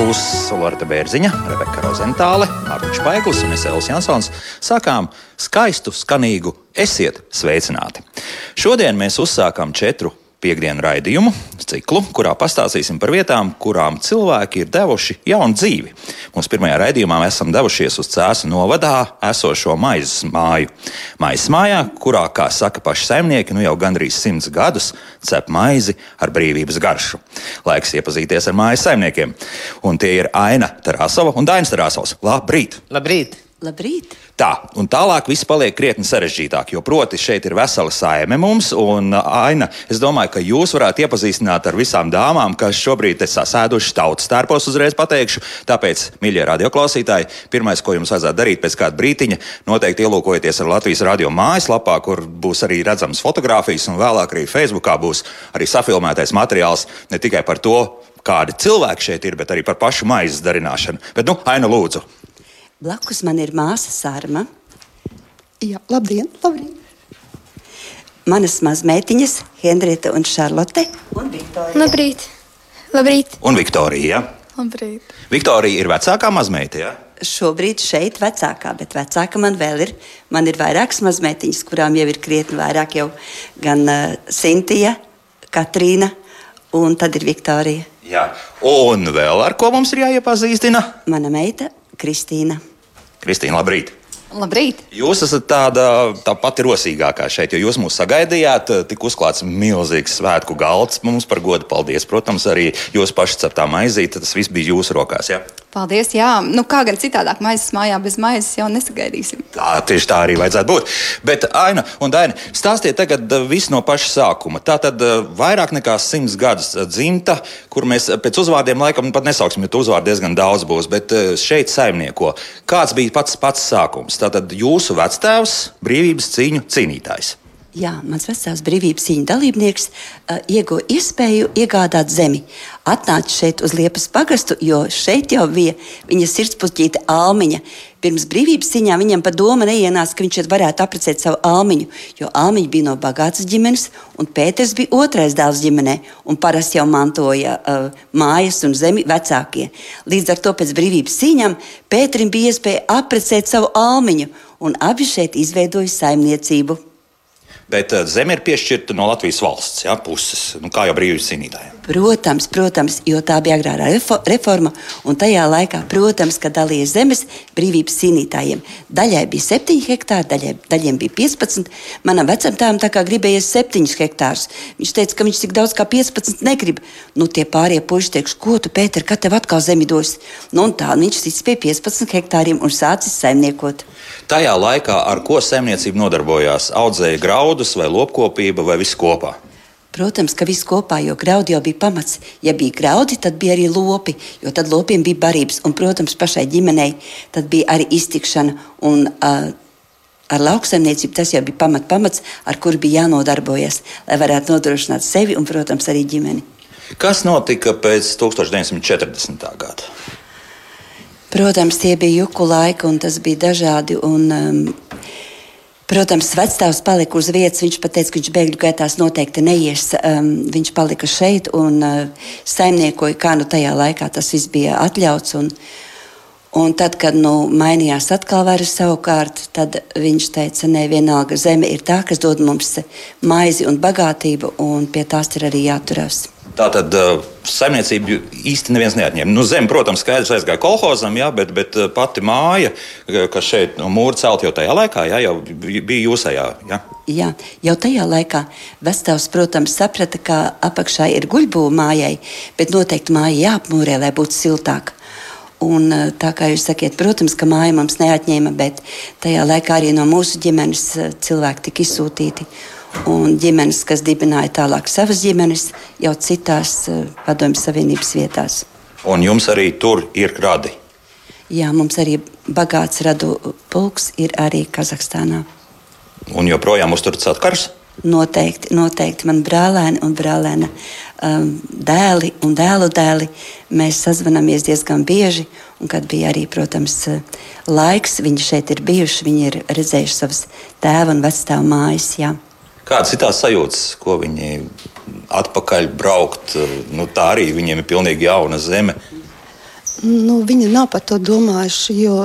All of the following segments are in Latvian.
Vinkenfūs, Lorita Bērziņa, Rebeka Rozentāle, Mārtiņš Paiglis un Esēls Jansons sākām skaistu, skanīgu Esiet sveicināti! Šodien mēs uzsākām četru piekdienu raidījumu, ciklu, kurā pastāstīsim par vietām, kurām cilvēki ir devuši jaunu dzīvi. Mūsu pirmajā raidījumā mēs esam devušies uz Cēzu novadā esošo maizes māju. Maizes mājā, kurā, kā saka paši saimnieki, nu jau gandrīz simts gadus cep maizi ar brīvības garšu. Laiks iepazīties ar mājas saimniekiem. Un tie ir Aina Tarasova un Dainis Tarasovs. Labrīt! Labrīt! Labrīt! Tā, un tālāk viss paliek krietni sarežģītāk, jo proti šeit ir vesela saime mums, un Aina, es domāju, ka jūs varētu iepazīstināt ar visām dāmām, kas šobrīd ir sasēdušas tautas tērpos, uzreiz pateikšu. Tāpēc, mīļie radioklausītāji, pirmais, ko jums vajadzētu darīt pēc kāda brītiņa, noteikti ielūkojieties ar Latvijas radio mājaslapā, kur būs arī redzams fotografijas, un vēlāk arī Facebookā būs arī safilmētais materiāls ne tikai par to, kādi cilvēki šeit ir, bet arī par pašu maizes darināšanu. Bet, nu, Aina, lūdzu! Blakus man ir māsa Sārma. Jā, labdien! labdien. Manas mazmeitiņas, Henrieta un Šarlote. Un Viktorija. Labrīt! Labrīt. Un Viktorija. Labrīt. Viktorija ir vecākā mazmeita. Ja? Šobrīd šeit vecākā, bet vecāka man vēl ir. Man ir vairākas mazmeitiņas, kurām jau ir krietni vairāk. Jau gan uh, Sintīna, Katrīna un tad ir Viktorija. Jā. Un vēl ar ko mums ir jāiepazīstina? Mana meita Kristīna. Kristīna, labrīt! Labrīt! Jūs esat tāda tā pati rosīgākā šeit, jo jūs mūs sagaidījāt. Tik uzklāts milzīgs svētku galds. Mums par godu paldies. Protams, arī jūs paši ceptā maizīte. Tas viss bija jūsu rokās. Ja? Paldies! Jā, nu kā gan citādāk maizes mājā bez maizes jau nesagaidīsim. Tā tieši tā arī vajadzētu būt. Bet, Aina un Daina, stāstiet tagad uh, visu no paša sākuma. Tā tad uh, vairāk nekā simts gadus uh, dzimta, kur mēs pēc uzvārdiem laikam pat nesauksim, jo uzvārdu diezgan daudz būs, bet šeit saimnieko. Kāds bija pats pats sākums? Tātad jūsu vectēvs, brīvības cīņu cīnītājs. Jā, mans vecāks brīvības cīņas dalībnieks uh, ieguva iespēju iegādāt zemi. Atnāca šeit uz Liepas pagastu, jo šeit jau bija viņa sirdspuķīte Almiņa. Pirms brīvības cīņā viņam pa doma neienāca, ka viņš šeit varētu apprecēt savu Almiņu, jo Almiņa bija no bagātas ģimenes, un Pēters bija otrais dēls ģimenē, un parasti jau mantoja uh, mājas un zemi vecākie. Līdz ar to pēc brīvības cīņām Pēterim bija iespēja apprecēt savu Almiņu, un abi šeit izveidoja saimniecību. Bet uh, zeme ir piešķirta no Latvijas valsts ja, puses, nu, kā jau brīvības cīnītājiem. Protams, protams, jo tā bija agrārā reforma, un tajā laikā, protams, ka dalīja zemes brīvības cīnītājiem. Daļai bija 7 hektāri, daļai, daļiem bija 15. Manam vecam tēvam tā kā gribējies 7 hektārus. Viņš teica, ka viņš tik daudz kā 15 negrib. Nu, tie pārējie puiši teiks, ko tu, Pēter, kad tev atkal zemi dos? Nu, un tā viņš tic pie 15 hektāriem un sācis saimniekot. Tajā laikā ar ko saimniecība nodarbojās? Audzēja graudus vai lopkopība vai viss kopā? Protams, ka viss kopā, jo graudi jau bija pamats. Ja bija graudi, tad bija arī lopi, jo tad lopiem bija barības. Un, protams, pašai ģimenei tad bija arī iztikšana. Un, uh, Ar lauksaimniecību tas jau bija pamat, pamats, ar kuru bija jānodarbojas, lai varētu nodrošināt sevi un, protams, arī ģimeni. Kas notika pēc 1940. gada? Protams, tie bija juku laiki, un tas bija dažādi. Un, um, Protams, vecāks palika uz vietas. Viņš teica, ka viņš bēgļu gaitās noteikti neies. Um, viņš palika šeit un uh, saimniekoja, kā nu tajā laikā tas viss bija atļauts. Un, un tad, kad nu, mainījās atkal varas savukārt, tad viņš teica, ne vienalga zeme ir tā, kas dod mums maizi un bagātību, un pie tās ir arī jāturās. Tā tad uh, saimniecību īsti neviens neatņēma. Nu, zeme, protams, skaidrs aizgāja kolhozam, jā, bet, bet uh, pati māja, kas šeit no mūra celt jau tajā laikā, jā, jau bija jūsējā. Jā. Jā, jau tajā laikā Vestāvs, protams, saprata, ka apakšā ir guļbūva mājai, bet noteikti māja jāapmūrē, lai būtu siltāk. Un, tā kā jūs sakiet, protams, ka māja mums neatņēma, bet tajā laikā arī no mūsu ģimenes cilvēki tika izsūtīti un ģimenes, kas dibināja tālāk savas ģimenes, jau citās uh, Padomju Savienības vietās. Un jums arī tur ir radi? Jā, mums arī bagāts radu pulks ir arī Kazahstānā. Un joprojām uzturat satkars? noteikti, noteikti man brālēni un brālēna um, dēli un dēlu dēli. Mēs sazvanāmies diezgan bieži, un kad bija arī, protams, laiks, viņi šeit ir bijuši, viņi ir redzējuši savas tēva un vecstāvu mājas. Jā. Kādas ir tās sajūtas, ko viņi atpakaļ braukt? Nu, tā arī viņiem ir pilnīgi jauna zeme. Nu, viņi nav par to domājuši, jo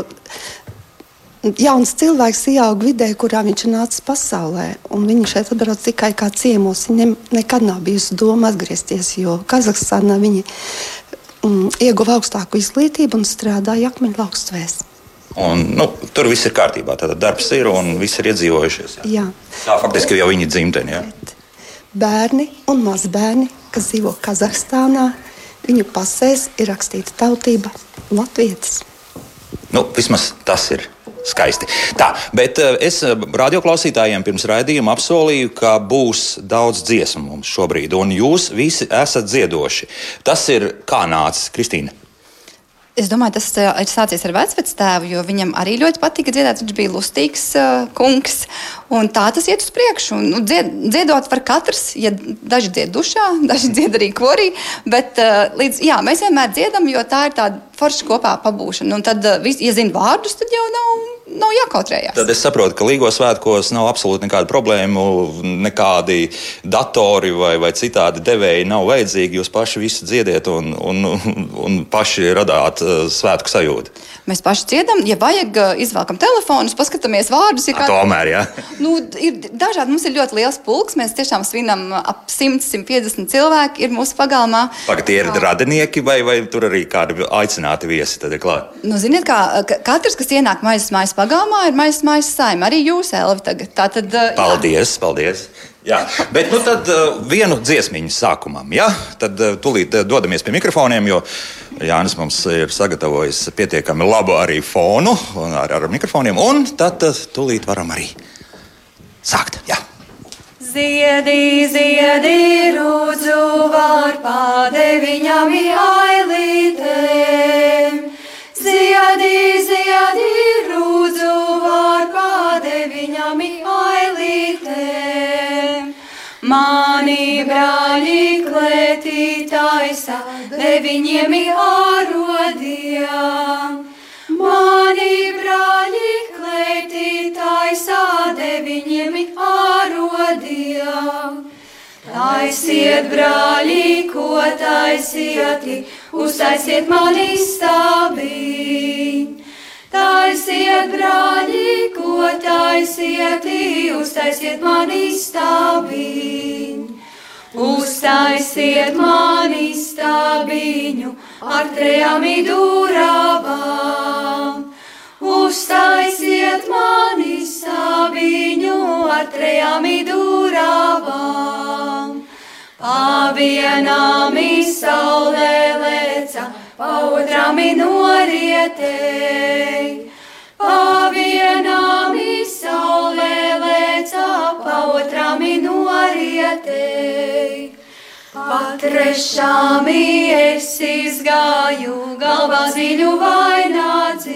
jauns cilvēks ieaug vidē, kurā viņš ir nācis pasaulē. Viņš šeit atbrauc tikai kā ciemos. Viņam nekad nav bijusi doma atgriezties, jo Kazahstānā viņi mm, ieguva augstāku izglītību un strādāja akmeņu laukstvēs. Un, nu, tur viss ir kārtībā. Tad darbs ir un viss ir iedzīvojušies. Jā. Jā. Tā faktiski jau viņa dzimtene. Bērni un mazbērni, kas dzīvo Kazahstānā, viņu pasēs ir rakstīta tautība Latvijas. Nu, vismaz tas ir skaisti. Tā, bet eh, es eh, radioklausītājiem pirms raidījuma apsolīju, ka būs daudz dziesmu mums šobrīd, un jūs visi esat dziedoši. Tas ir kā nācis, Kristīna. Es domāju, tas uh, ir sācies ar vecvectēvu, jo viņam arī ļoti patika dziedāt. Viņš bija lustīgs uh, kungs. Un tā tas iet uz priekšu. Un, nu, dzied, dziedot var katrs. Ja daži dzied dušā, daži dzied arī korī. Bet uh, līdz, jā, mēs vienmēr dziedam, jo tā ir tāda forša kopā pabūšana. Un tad, uh, ja zina vārdus, tad jau nav nav jākautrējās. Tad es saprotu, ka Līgo svētkos nav absolūti nekādu problēmu, nekādi datori vai, vai citādi devēji nav vajadzīgi. Jūs paši visu dziediet un, un, un paši radāt uh, svētku sajūtu. Mēs paši dziedam, ja vajag, izvēlkam telefonus, paskatāmies vārdus. Ir kā... Tomēr, jā. Nu, ir dažādi, mums ir ļoti liels pulks. Mēs tiešām svinam ap 100-150 cilvēku ir mūsu pagalmā. Pagad, tie ir radinieki vai, vai tur arī kādi aicināti viesi? Nu, ziniet, kā katrs, kas ienāk maizes mājas pagalmā ir maisa mājas saima. Arī jūs, Elvi, tagad. Tā tad. Paldies, jā. paldies. Jā, bet nu tad uh, vienu dziesmiņu sākumam. Ja? Tad uh, tūlīt uh, dodamies pie mikrofoniem, jo Jānis mums ir sagatavojis pietiekami labu arī fonu ar, ar mikrofoniem. Un tad uh, tūlīt varam arī sākt. Jā. Ziedi, ziedi, rūdzu, var pārdeviņam ailītēm. Ziedi, ziedi, rūdzu, var pārdeviņam ailītēm. Mani brāļi klētī taisa, deviņiem ārodiem. Mani brāļi klētī taisa, deviņiem ārodiem. Taisiet, brāļi, ko taisiet, uztaisiet man izstābī. Taisiet, brāļi, ko taisiet, uztaisiet man izstābī. Uztaisiet man izstābiņu ar trejām durvām. Uztaisiet man izstābiņu ar trejām durvām. Pavienām saulē leca, pa otrām norietēji. Pavienām saulē leca, pa otrām Patrešām es izgāju, galvā ziļu vainādzīš.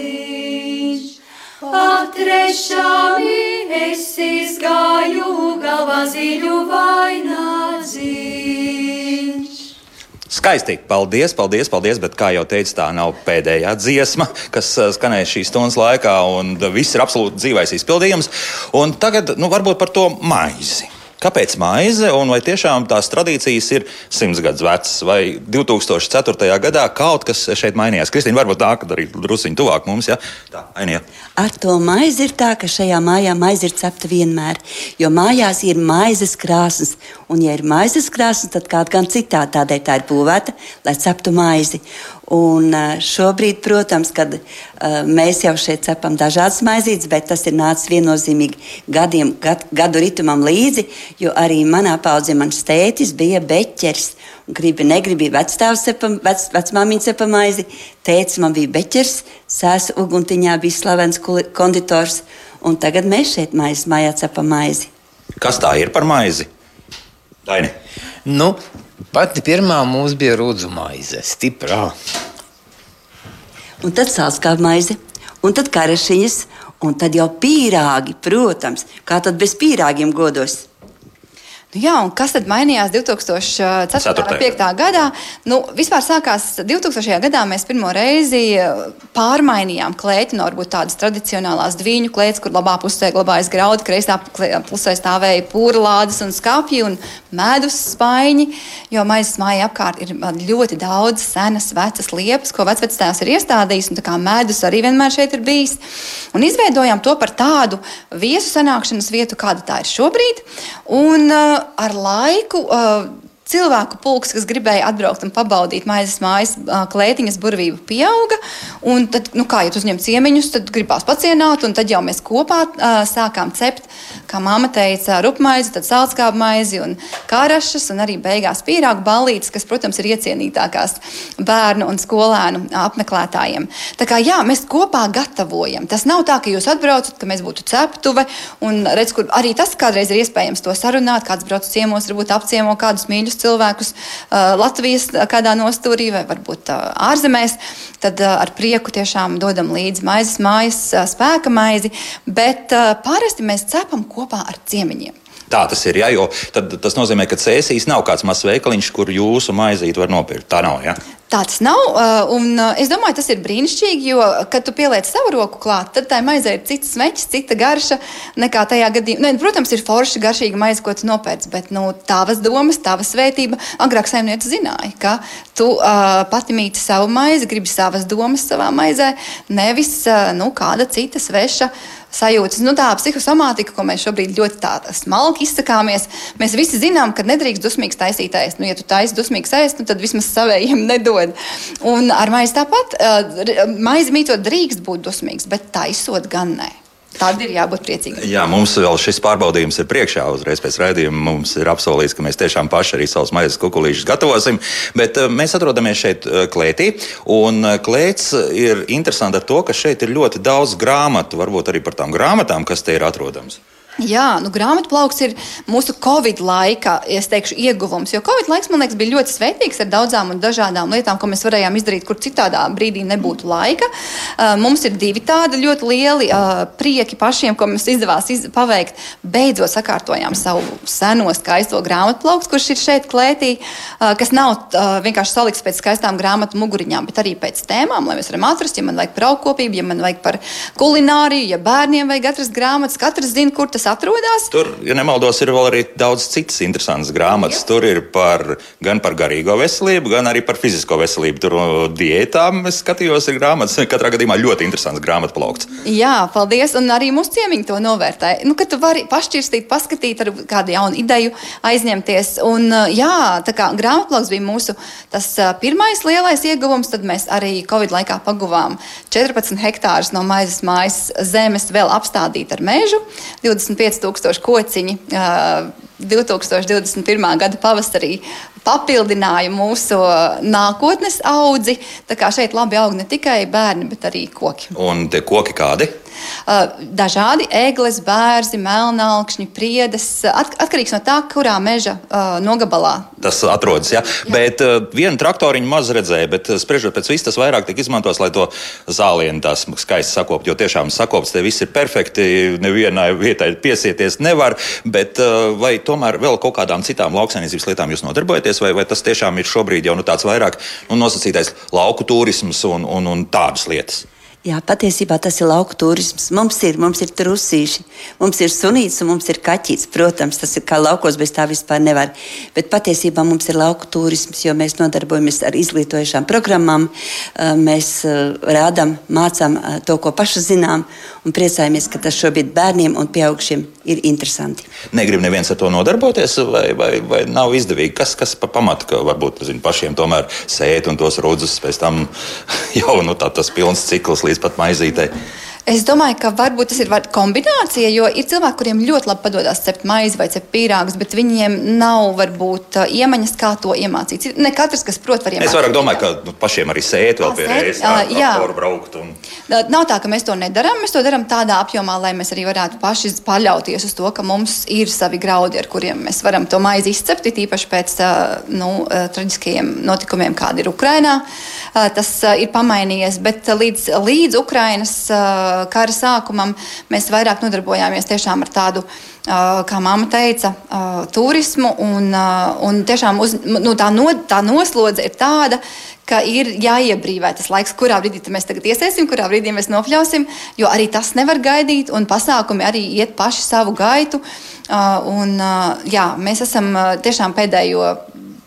Patrešām es izgāju, galvā ziļu vainādzīš. Skaisti. Paldies, paldies, paldies. Bet, kā jau teicu, tā nav pēdējā dziesma, kas uh, skanēs šīs stundas laikā, un viss ir absolūti dzīvais izpildījums. Un tagad, nu, varbūt par to maizi. Kāpēc maize un vai tiešām tās tradīcijas ir simts gadus vecas, vai 2004. gadā kaut kas šeit mainījās? Kristīna, varbūt tā, ka arī druskuļi tuvāk mums, ja tā ainīja. Ar to maizi ir tā, ka šajā mājā maize ir cepta vienmēr, jo mājās ir maizes krāsas, un ja ir maizes krāsas, tad kāda gan citādi tādēļ tā ir būvēta, lai ceptu maizi. Un šobrīd, protams, kad mēs jau šeit cepam dažādas maizītes, bet tas ir nācis viennozīmīgi gadiem, gad, gadu ritumam līdzi, jo arī manā paudzē mans tētis bija beķers. Gribi, negribi, vecstāvs cepa, vec, vecmāmiņa cepa maizi, tētis man bija beķers, sēs uguntiņā bija slavens konditors, un tagad mēs šeit maizes mājā cepam maizi. Kas tā ir par maizi? Daini. Nu, Pati pirmā mums bija rudzu maize, stiprā. Un tad sālskā maize, un tad karešiņas, un tad jau pīrāgi, protams. Kā tad bez pīrāgiem godos? Nu, jā, un kas tad mainījās 2004. un 2005. gadā? Nu, vispār sākās 2000. gadā. Mēs pirmo reizi eh, pārmainījām klēti no varbūt tādas tradicionālās dviņu klētes, kur labā pusē glabājas graudi, kreisā pusē stāvēja pūra lādes un skāpji un medus spaiņi. Jo maizes māja apkārt ir ļoti daudz senas, vecas liepas, ko vecvectēvs ir iestādījis, un tā kā medus arī vienmēr šeit ir bijis. Un izveidojām to par tādu viesu sanākšanas vietu, kāda tā ir šobrīd. Un, uh, ar laiku. Uh, cilvēku pulks, kas gribēja atbraukt un pabaudīt maizes mājas klētiņas burvību, pieauga. Un tad, nu, kā jau uzņem ciemiņus, tad gribās pacienāt, un tad jau mēs kopā uh, sākām cept, kā māma teica, rupmaizi, tad sālskābu maizi un karašas, un arī beigās pīrāgu ballītes, kas, protams, ir iecienītākās bērnu un skolēnu apmeklētājiem. Tā kā jā, mēs kopā gatavojam. Tas nav tā, ka jūs atbraucat, ka mēs būtu ceptuve, un redz, kur arī tas kādreiz ir iespējams to sarunāt, kāds brauc ciemos, varbūt apciemo kādus mīļus cilvēkus Latvijas kādā nostūrī vai varbūt ārzemēs, tad ar prieku tiešām dodam līdzi maizes mājas spēka maizi, bet parasti mēs cepam kopā ar ciemiņiem. Tā tas ir. Ja, tas nozīmē, ka cēsīs nav kāds mazs veikaliņš, kur jūsu maizīti var nopirkt. Tā nav. Ja? Tā tas nav. Un es domāju, tas ir brīnišķīgi, jo, kad tu pieliec savu roku klāt, tad tā maizē ir cits smēķis, cita garša nekā tajā gadījumā. Ne, protams, ir forši garšīga maize, ko tu nopērci, bet nu, tavas domas, tava svētība. Agrāk saimniece zināja, ka tu uh, pati mīti savu maizi, gribi savas domas savā maizē, nevis uh, nu, kāda cita sveša sajūtas. Nu, tā psihosomātika, ko mēs šobrīd ļoti tā, smalki izsakāmies, mēs visi zinām, ka nedrīkst dusmīgs taisīt ēst. Nu, ja tu taisi dusmīgs ēst, nu, tad vismaz savējiem nedod. Un ar maizi tāpat, maizi mītot drīkst būt dusmīgs, bet taisot gan ne. Tad ir jābūt priecīgam. Jā, mums vēl šis pārbaudījums ir priekšā. Uzreiz pēc raidījuma mums ir apsolīts, ka mēs tiešām paši arī savus maizes kukurūzus gatavosim. Bet uh, mēs atrodamies šeit uh, klētī. Un uh, klēts ir interesants ar to, ka šeit ir ļoti daudz grāmatu, varbūt arī par tām grāmatām, kas te ir atrodamas. Jā, nu, grāmatplauks ir mūsu Covid laika teikšu, ieguvums. Jo Covid laiks, man liekas, bija ļoti svētīgs ar daudzām un dažādām lietām, ko mēs varējām izdarīt, kur citādā brīdī nebūtu laika. Uh, mums ir divi tādi ļoti lieli uh, prieki pašiem, ko mums izdevās iz paveikt. Beidzot sakārtojām savu seno skaisto grāmatplauku, kurš ir šeit klētī, uh, kas nav uh, vienkārši salikts pēc skaistām grāmatu muguriņām, bet arī pēc tēmām, lai mēs varam atrast, ja man vajag par augkopību, ja man vajag par kulināriju, ja bērniem vajag atrast grāmatas, katrs zina, kur tas atrodas. Tur, ja nemaldos, ir vēl arī daudz citas interesantas grāmatas. Jā. Tur ir par, gan par garīgo veselību, gan arī par fizisko veselību. Tur diētām es skatījos, ir grāmatas. Katrā gadījumā ļoti interesants grāmatu plaukts. Jā, paldies. Un arī mūsu ciemiņi to novērtē. Nu, ka tu vari pašķirstīt, paskatīt ar kādu jaunu ideju, aizņemties. Un, jā, tā kā grāmatplauks bija mūsu tas pirmais lielais ieguvums, tad mēs arī Covid laikā paguvām 14 hektārus no maizes mājas zemes vēl apstādīt ar mežu. 20 25,000 kociņi. 2021. gada pavasarī papildināja mūsu nākotnes audzi. Tā kā šeit labi aug ne tikai bērni, bet arī koki. Un tie koki kādi? Dažādi eglis, bērzi, melnākšņi, priedes. Atkarīgs no tā, kurā meža uh, nogabalā tas atrodas. Ja? Jā. Bet uh, vienu traktoriņu maz redzēja, bet spriežot pēc viss, tas vairāk tiek izmantots, lai to zālienu tās skaisti sakopt. Jo tiešām sakopts te viss ir perfekti, nevienai vietai piesieties nevar. Bet uh, vai tomēr vēl kaut kādām citām lauksainīcības lietām jūs nodarbojaties, vai, vai tas tiešām ir šobrīd jau nu, tāds vairāk nu, nosacītais lauku turisms un, un, un tādas lietas? Jā, patiesībā tas ir lauku turisms. Mums ir, mums ir trusīši, mums ir sunīts un mums ir kaķis. Protams, tas ir kā laukos, bez tā vispār nevar. Bet patiesībā mums ir lauku turisms, jo mēs nodarbojamies ar izglītojušām programmām. Mēs rādām, mācām to, ko paši zinām, un priecājamies, ka tas šobrīd bērniem un pieaugšiem ir interesanti. Negrib neviens ar to nodarboties, vai, vai, vai nav izdevīgi? Kas, kas pa pamatu, ka varbūt zin, pašiem tomēr sēt un tos rudzus pēc tam jau nu, tā, tas pilns cikls līdz pat maizītei. Es domāju, ka varbūt tas ir kombinācija, jo ir cilvēki, kuriem ļoti labi padodas cept maizi vai cept pīrāgus, bet viņiem nav varbūt uh, iemaņas, kā to iemācīt. Ne katrs, kas prot, var iemācīties. Es vairāk domāju, ka nu, pašiem arī sēt vēl pie reizes, uh, jā, braukt. Un... Nav tā, ka mēs to nedarām. Mēs to darām tādā apjomā, lai mēs arī varētu paši paļauties uz to, ka mums ir savi graudi, ar kuriem mēs varam to maizi izcept, īpaši pēc uh, nu, traģiskajiem notikumiem, kādi ir Ukrainā. Tas ir pamainījies, bet līdz, līdz Ukrainas kara sākumam mēs vairāk nodarbojāmies tiešām ar tādu, kā mamma teica, turismu. Un, un tiešām uz, nu, tā, no, tā noslodze ir tāda, ka ir jāiebrīvē tas laiks, kurā brīdī mēs tagad iesēsim, kurā brīdī mēs nokļausim, jo arī tas nevar gaidīt, un pasākumi arī iet paši savu gaitu. Un, jā, mēs esam tiešām pēdējo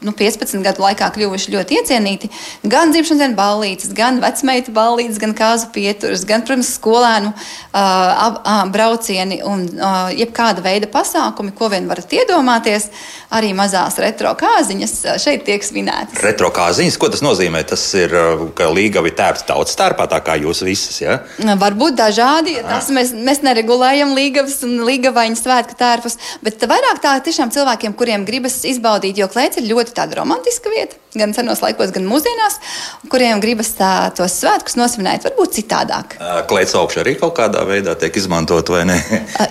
nu, 15 gadu laikā kļuvuši ļoti iecienīti. Gan dzimšanas dienas ballītes, gan vecmeitu ballītes, gan kāzu pieturas, gan, protams, skolēnu uh, braucieni un uh, jebkāda veida pasākumi, ko vien varat iedomāties. Arī mazās retro kāziņas šeit tiek svinētas. Retro kāziņas, ko tas nozīmē? Tas ir, ka līgavi tērpta tautas starpā, tā kā jūs visas, ja? Varbūt dažādi. Tas mēs, mēs neregulējam līgavas un līgavaņu svētku tērpus, bet vairāk tā tiešām cilvēkiem, kuriem gribas izbaudīt, jo klēts ir ļoti ļoti tāda romantiska vieta, gan senos laikos, gan mūsdienās, kuriem gribas tā, tos svētkus nosvinēt, varbūt citādāk. Klēts augšā arī kaut kādā veidā tiek izmantot, vai ne?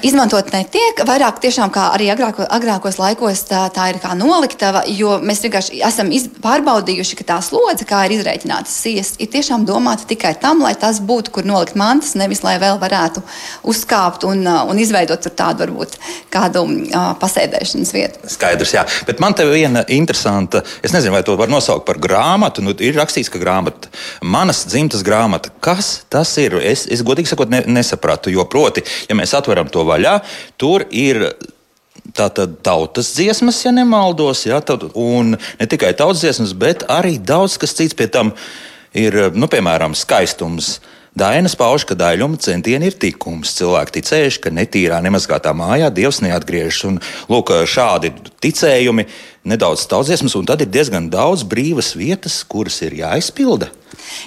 Izmantot netiek, vairāk tiešām kā arī agrāko, agrākos laikos tā, tā ir kā noliktava, jo mēs vienkārši esam iz, pārbaudījuši, ka tā slodze, kā ir izreikinātas sijas, ir tiešām domāta tikai tam, lai tas būtu, kur nolikt mantas, nevis lai vēl varētu uzkāpt un, un izveidot tur tādu varbūt kādu uh, pasēdēšanas vietu. Skaidrs, jā. Bet man te viena interesanta interesanta. Es nezinu, vai to var nosaukt par grāmatu. Nu, ir rakstīts, ka grāmata, manas dzimtas grāmata, kas tas ir? Es, es godīgi sakot, ne, nesapratu. Jo, proti, ja mēs atveram to vaļā, tur ir. Tātad tautas dziesmas, ja nemaldos, ja, tad, un ne tikai tautas dziesmas, bet arī daudz kas cits pie tam ir, nu, piemēram, skaistums. Dainas pauž, ka daļuma centieni ir tikums. Cilvēki ticējuši, ka netīrā, nemazgātā mājā Dievs neatgriežas. Un, lūk, šādi ticējumi nedaudz tautsdziesmas, un tad ir diezgan daudz brīvas vietas, kuras ir jāizpilda.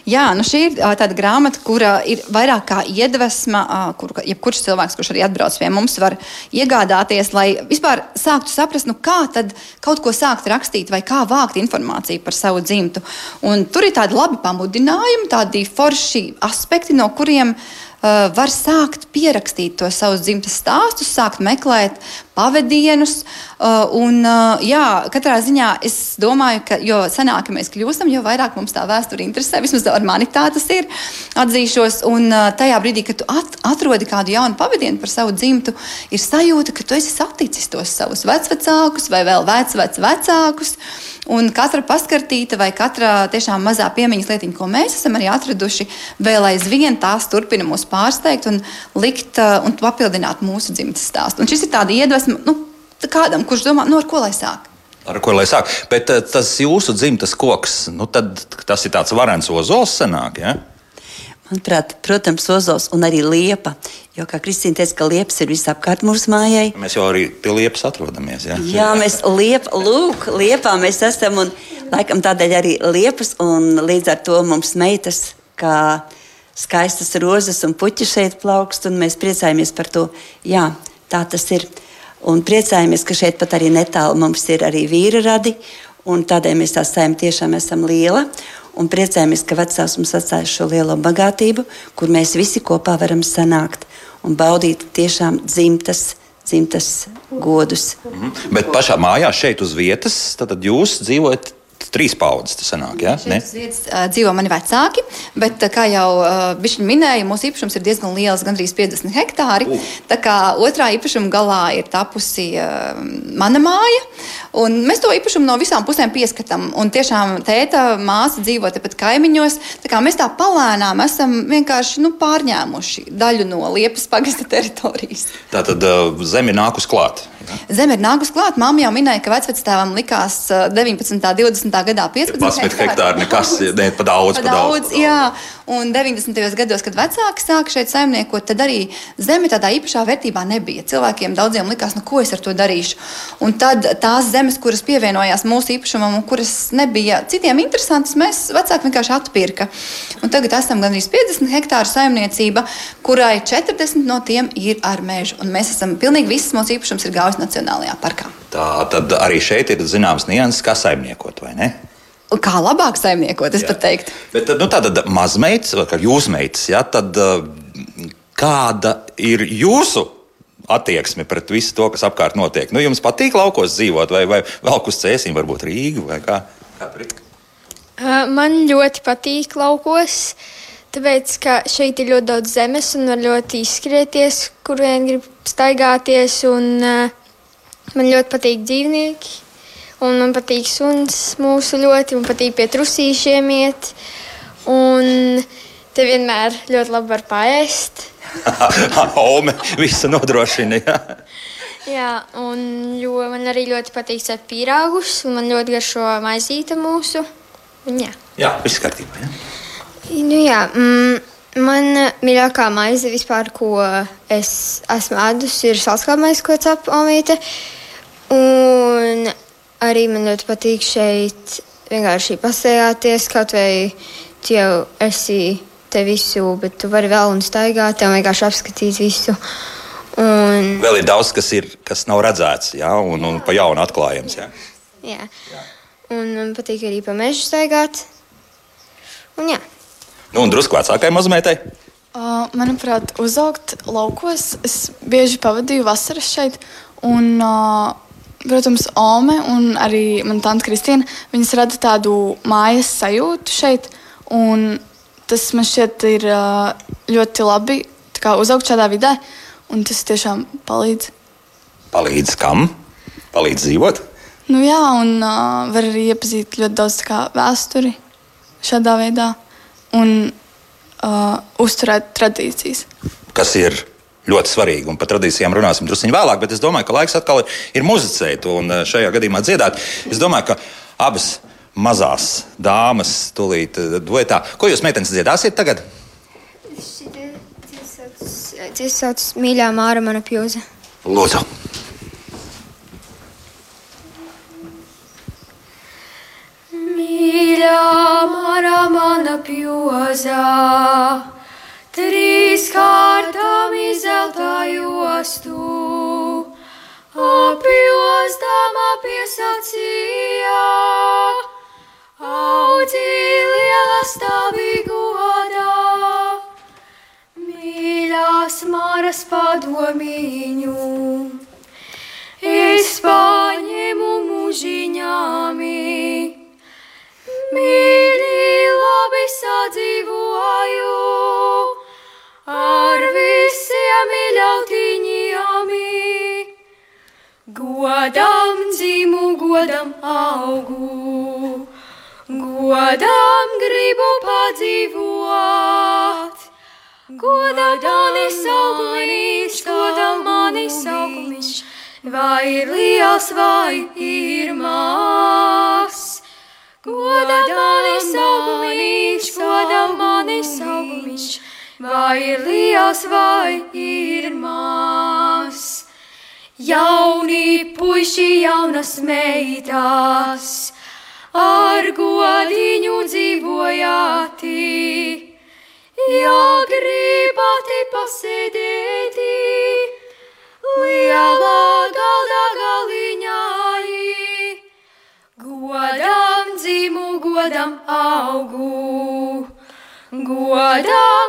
Jā, nu šī ir tāda grāmata, kura ir vairāk kā iedvesma, kur jebkurš cilvēks, kurš arī atbrauc pie mums, var iegādāties, lai vispār sāktu saprast, nu kā tad kaut ko sākt rakstīt vai kā vākt informāciju par savu dzimtu. Un tur ir tādi labi pamudinājumi, tādi forši aspekti, no kuriem uh, var sākt pierakstīt to savus dzimtas stāstus, sākt meklēt pavadienus. Uh, un, uh, jā, katrā ziņā es domāju, ka jo senāk mēs kļūstam, jo vairāk mums tā vēsture interesē. Vismaz ar mani tā tas ir. Atzīšos, un tajā brīdī, kad tu at, atrodi kādu jaunu pavadienu par savu dzimtu, ir sajūta, ka tu esi saticis tos savus vecvecākus vai vēl vecvecākus. Vec, un katra paskartīta vai katra tiešām mazā piemiņas lietiņa, ko mēs esam arī atraduši, vēl aizvien tās turpina mūs pārsteigt un likt un papildināt mūsu dzimtes stāstu. Un šis ir tāds iedvesmas esmu nu, kādam, kurš domā, nu, ar ko lai sāk. Ar ko lai sāk? Bet eh, tas jūsu dzimtas koks, nu, tas ir tāds varens ozols, senāk. Ja? Manuprāt, protams, ozols un arī liepa. Jo, kā Kristīna teica, ka liepas ir visapkārt mūsu mājai. Mēs jau arī pie liepas atrodamies. Ja? Jā, mēs liep, lūk, liepā mēs esam un laikam tādēļ arī liepas un līdz ar to mums meitas, kā skaistas rozes un puķi šeit plaukst un mēs priecājamies par to. Jā, tā tas ir. Un priecājamies, ka šeit pat arī netālu mums ir arī vīra radi. Tādēļ mēs tā saimē tiešām esam liela. Un priecājamies, ka vecāks mums atstāja šo lielo bagātību, kur mēs visi kopā varam sanākt un baudīt tiešām dzimtas, dzimtas godus. Mm -hmm. Bet pašā mājā, šeit uz vietas, tad jūs dzīvojat trīs paudzes tas sanāk. Ja? Šeit vietas, uh, dzīvo mani vecāki, bet, uh, kā jau uh, viņi minēja, mūsu īpašums ir diezgan liels, gandrīz 50 hektāri. Uh. Tā kā otrā īpašuma galā ir tapusi uh, mana māja, un mēs to īpašumu no visām pusēm pieskatām. Un tiešām tēta māsa dzīvo tepat kaimiņos. Tā kā mēs tā palēnām esam vienkārši nu, pārņēmuši daļu no Liepas pagasta teritorijas. Tā tad uh, zeme nākus klāt. Zeme ir nākus klāt. Māma jau minēja, ka vecvectēvam likās 19. un 20. Gadā 15 hektāri. hektāri nekas, ne, pa daudz, pa daudz, daudz. Jā, un 90. gados, kad vecāki sāka šeit saimniekot, tad arī zeme tādā īpašā vērtībā nebija. Cilvēkiem daudziem likās, nu ko es ar to darīšu. Un tad tās zemes, kuras pievienojās mūsu īpašumam un kuras nebija citiem interesantas, mēs vecāki vienkārši atpirka. Un tagad esam gandrīz 50 hektāru saimniecība, kurai 40 no tiem ir ar mežu. Un mēs esam pilnīgi visas mūsu īpašums ir Daugavas Nacionālajā parkā. Tā tad arī šeit ir zināms nianses, kā saimniekot, vai ne? Kā labāk saimniekot, es jā. pat teiktu. Bet nu, tāda mazmeitas, vai jūs meitas, ja, tad uh, kāda ir jūsu attieksme pret visu to, kas apkārt notiek? Nu, jums patīk laukos dzīvot, vai, vai vēl uz cēsīm, varbūt Rīgu vai kā? kā Man ļoti patīk laukos. Tāpēc, ka šeit ir ļoti daudz zemes un var ļoti izskrieties, kur vien grib staigāties. Un, uh, man ļoti patīk dzīvnieki. Un man patīk suns mūsu ļoti, man patīk pie trusīšiem iet. Un te vienmēr ļoti labi var paēst. Ome visu nodrošina. Jā. Jā, un jo man arī ļoti patīk cept pīrāgus, un man ļoti garšo maizīte mūsu. Un, jā, jā viss kārtībā. Jā. nu, jā mm, man mīļākā maize vispār, ko es esmu ēdusi, ir salskāpmaize, ko cep omīte. Un arī man ļoti patīk šeit vienkārši pasējāties, kaut vai tu jau esi te visu, bet tu vari vēl un staigāt, tev vienkārši apskatīt visu. Un, Vēl ir daudz, kas, ir, kas nav redzēts, jā, un, un pa jaunu atklājams. Jā. jā. un man patīk arī pa mežu staigāt. Un, jā. Nu, un drusku vecākai mazmeitai. Uh, manuprāt, uzaugt laukos, es bieži pavadīju vasaras šeit. Un, uh, protams, Ome un arī mana tante Kristīna, viņas rada tādu mājas sajūtu šeit. Un tas man šķiet ir ļoti labi uzaugt šādā vidē, un tas tiešām palīdz. Palīdz kam? Palīdz dzīvot. Nu, jā, un uh, var arī iepazīt ļoti daudz kā, vēsturi šādā veidā un uh, uzturēt tradīcijas. Kas ir ļoti svarīgi, un par tradīcijām runāsim drusku vēlāk, bet es domāju, ka laiks atkal ir, muzicēt un uh, šajā gadījumā dziedāt. Es domāju, ka abas mazās dāmas tūlīt uh, duetā. Ko jūs meitenes dziedāsiet tagad? Tas sauc mīļā māra mana pjūze. Lūdzu. Mīļā māra mana pjūza, trīs kārtām izeltā jostu, apjostama piesacīja, audzi liela stāvīgu godā. Mīļās māras padomiņu, es paņemu mūžiņāmi. Mīļi, labi sadzīvoju visiem mīļautiņiem. Godam dzimu, godam augu, godam gribu padzīvot. Godam mani saugumiņš, godam mani saugumiņš, vai ir liels, vai ir mās. Godam mani saugumiņš, godam mani saugumiņš, vai ir liels, vai ir mās. Jauni puiši, jaunas meitas, ar godiņu dzīvojāti. Ja gribati pasēdēti lielā galda galiņā, godam dzimu, godam augu, godam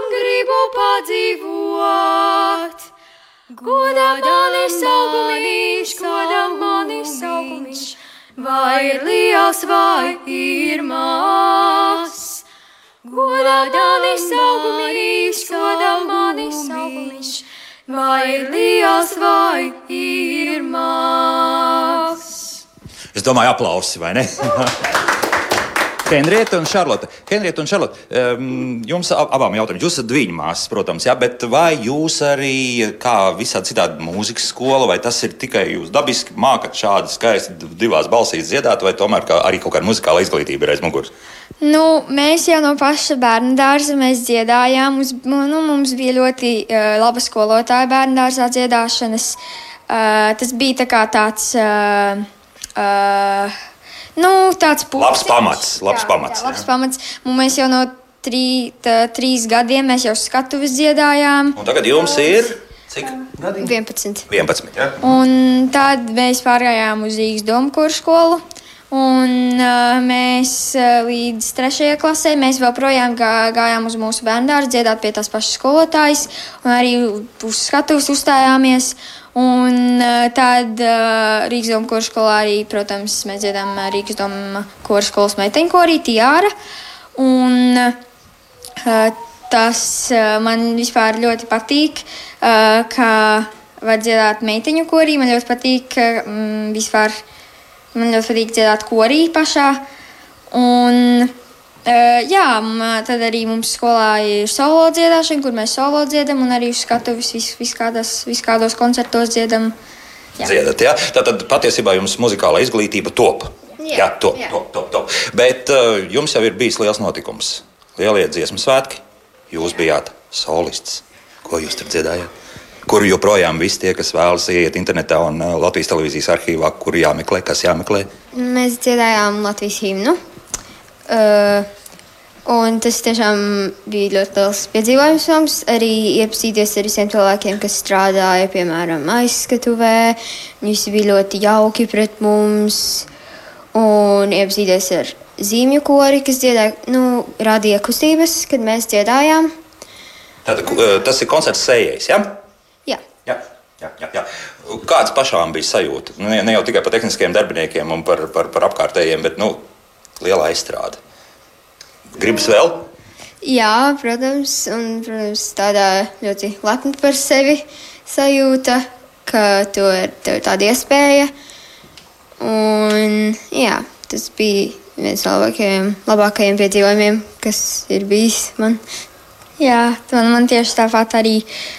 Godam mani saugumiņš, godam mani saugumiņš, vai ir liels, vai ir mās. Godam mani saugumiņš, godam mani saugumiņš, vai ir liels, vai ir mās. Es domāju, aplausi vai ne? Henrieta un Šarlote. Henrieta un Šarlote, um, jums ab- abām jautājumiem. Jūs esat viņa māsas, protams, jā, bet vai jūs arī, kā visādi citādi mūzikas skola, vai tas ir tikai jūs dabiski mākat šādi skaisti divās balsīs dziedāt, vai tomēr kā, arī kaut kāda muzikāla izglītība ir aiz muguras? Nu, mēs jau no paša bērnu dārza dziedājām. Mums, nu, mums bija ļoti uh, laba skolotāja bērnu dārzā dziedāšanas. Uh, tas bija tā kā tāds. Uh, uh, nu, tāds Labs pamats, labs jā, pamats, Jā, labs jā. pamats. Mēs jau no trī, tā, trīs gadiem mēs jau skatuves dziedājām. Un tagad jums ir cik? 11. 11. Ja? Un tad mēs pārgājām uz Rīgas domu kursu skolu. Un uh, mēs uh, līdz trešajai klasē mēs joprojām gā, gājām uz mūsu bērnu dārzu, dziedāt pie tās pašas skolotājas, un arī uz skatuves uzstājāmies. Un uh, tad uh, Rīgas domu kursu skolā arī, protams, mēs dziedām uh, Rīgas domu kursu skolas meiteņu korī Tiāra. Un tas man vispār ļoti patīk, ka var dziedāt meiteņu korī. Man ļoti patīk, mm, vispār man ļoti patīk dziedāt korī pašā. Un, uh, jā, tad arī mums skolā ir solo dziedāšana, kur mēs solo dziedam, un arī uz skatuves vis, vis, kādas, vis kādos koncertos dziedam. Jā. Dziedat, ja? Tātad patiesībā jums muzikālā izglītība top. Jā, jā top, jā. top, top, top. Bet uh, jums jau ir bijis liels notikums. Lielie dziesmu svētki. Jūs bijāt solists. Ko jūs tur dziedājāt? Kur joprojām visi tie, kas vēlas iet internetā un Latvijas televīzijas arhīvā, kur jāmeklē, kas jāmeklē? Mēs dziedājām Latvijas himnu. Un tas tiešām bija ļoti liels piedzīvojums mums. Arī iepazīties ar visiem cilvēkiem, kas strādāja, piemēram, aizskatuvē. Visi bija ļoti jauki pret mums. Un iepazīties ar zīmju kori, kas dziedāja, nu, radīja kustības, kad mēs dziedājām. Tad, tas ir koncerts sējais, ja? Jā. jā. Jā, jā, jā. Kāds pašām bija sajūta? Nu, ne, ne jau tikai par tehniskiem darbiniekiem un par, par, par apkārtējiem, bet nu, liela aizstrāde. Gribas vēl? Jā, protams, un protams, tādā ļoti lepna par sevi sajūta, ka to ir tāda iespēja. Un, jā, tas bija viens no labākajiem, labākajiem piedzīvojumiem, kas ir bijis man. Jā, man, man tieši tāpat arī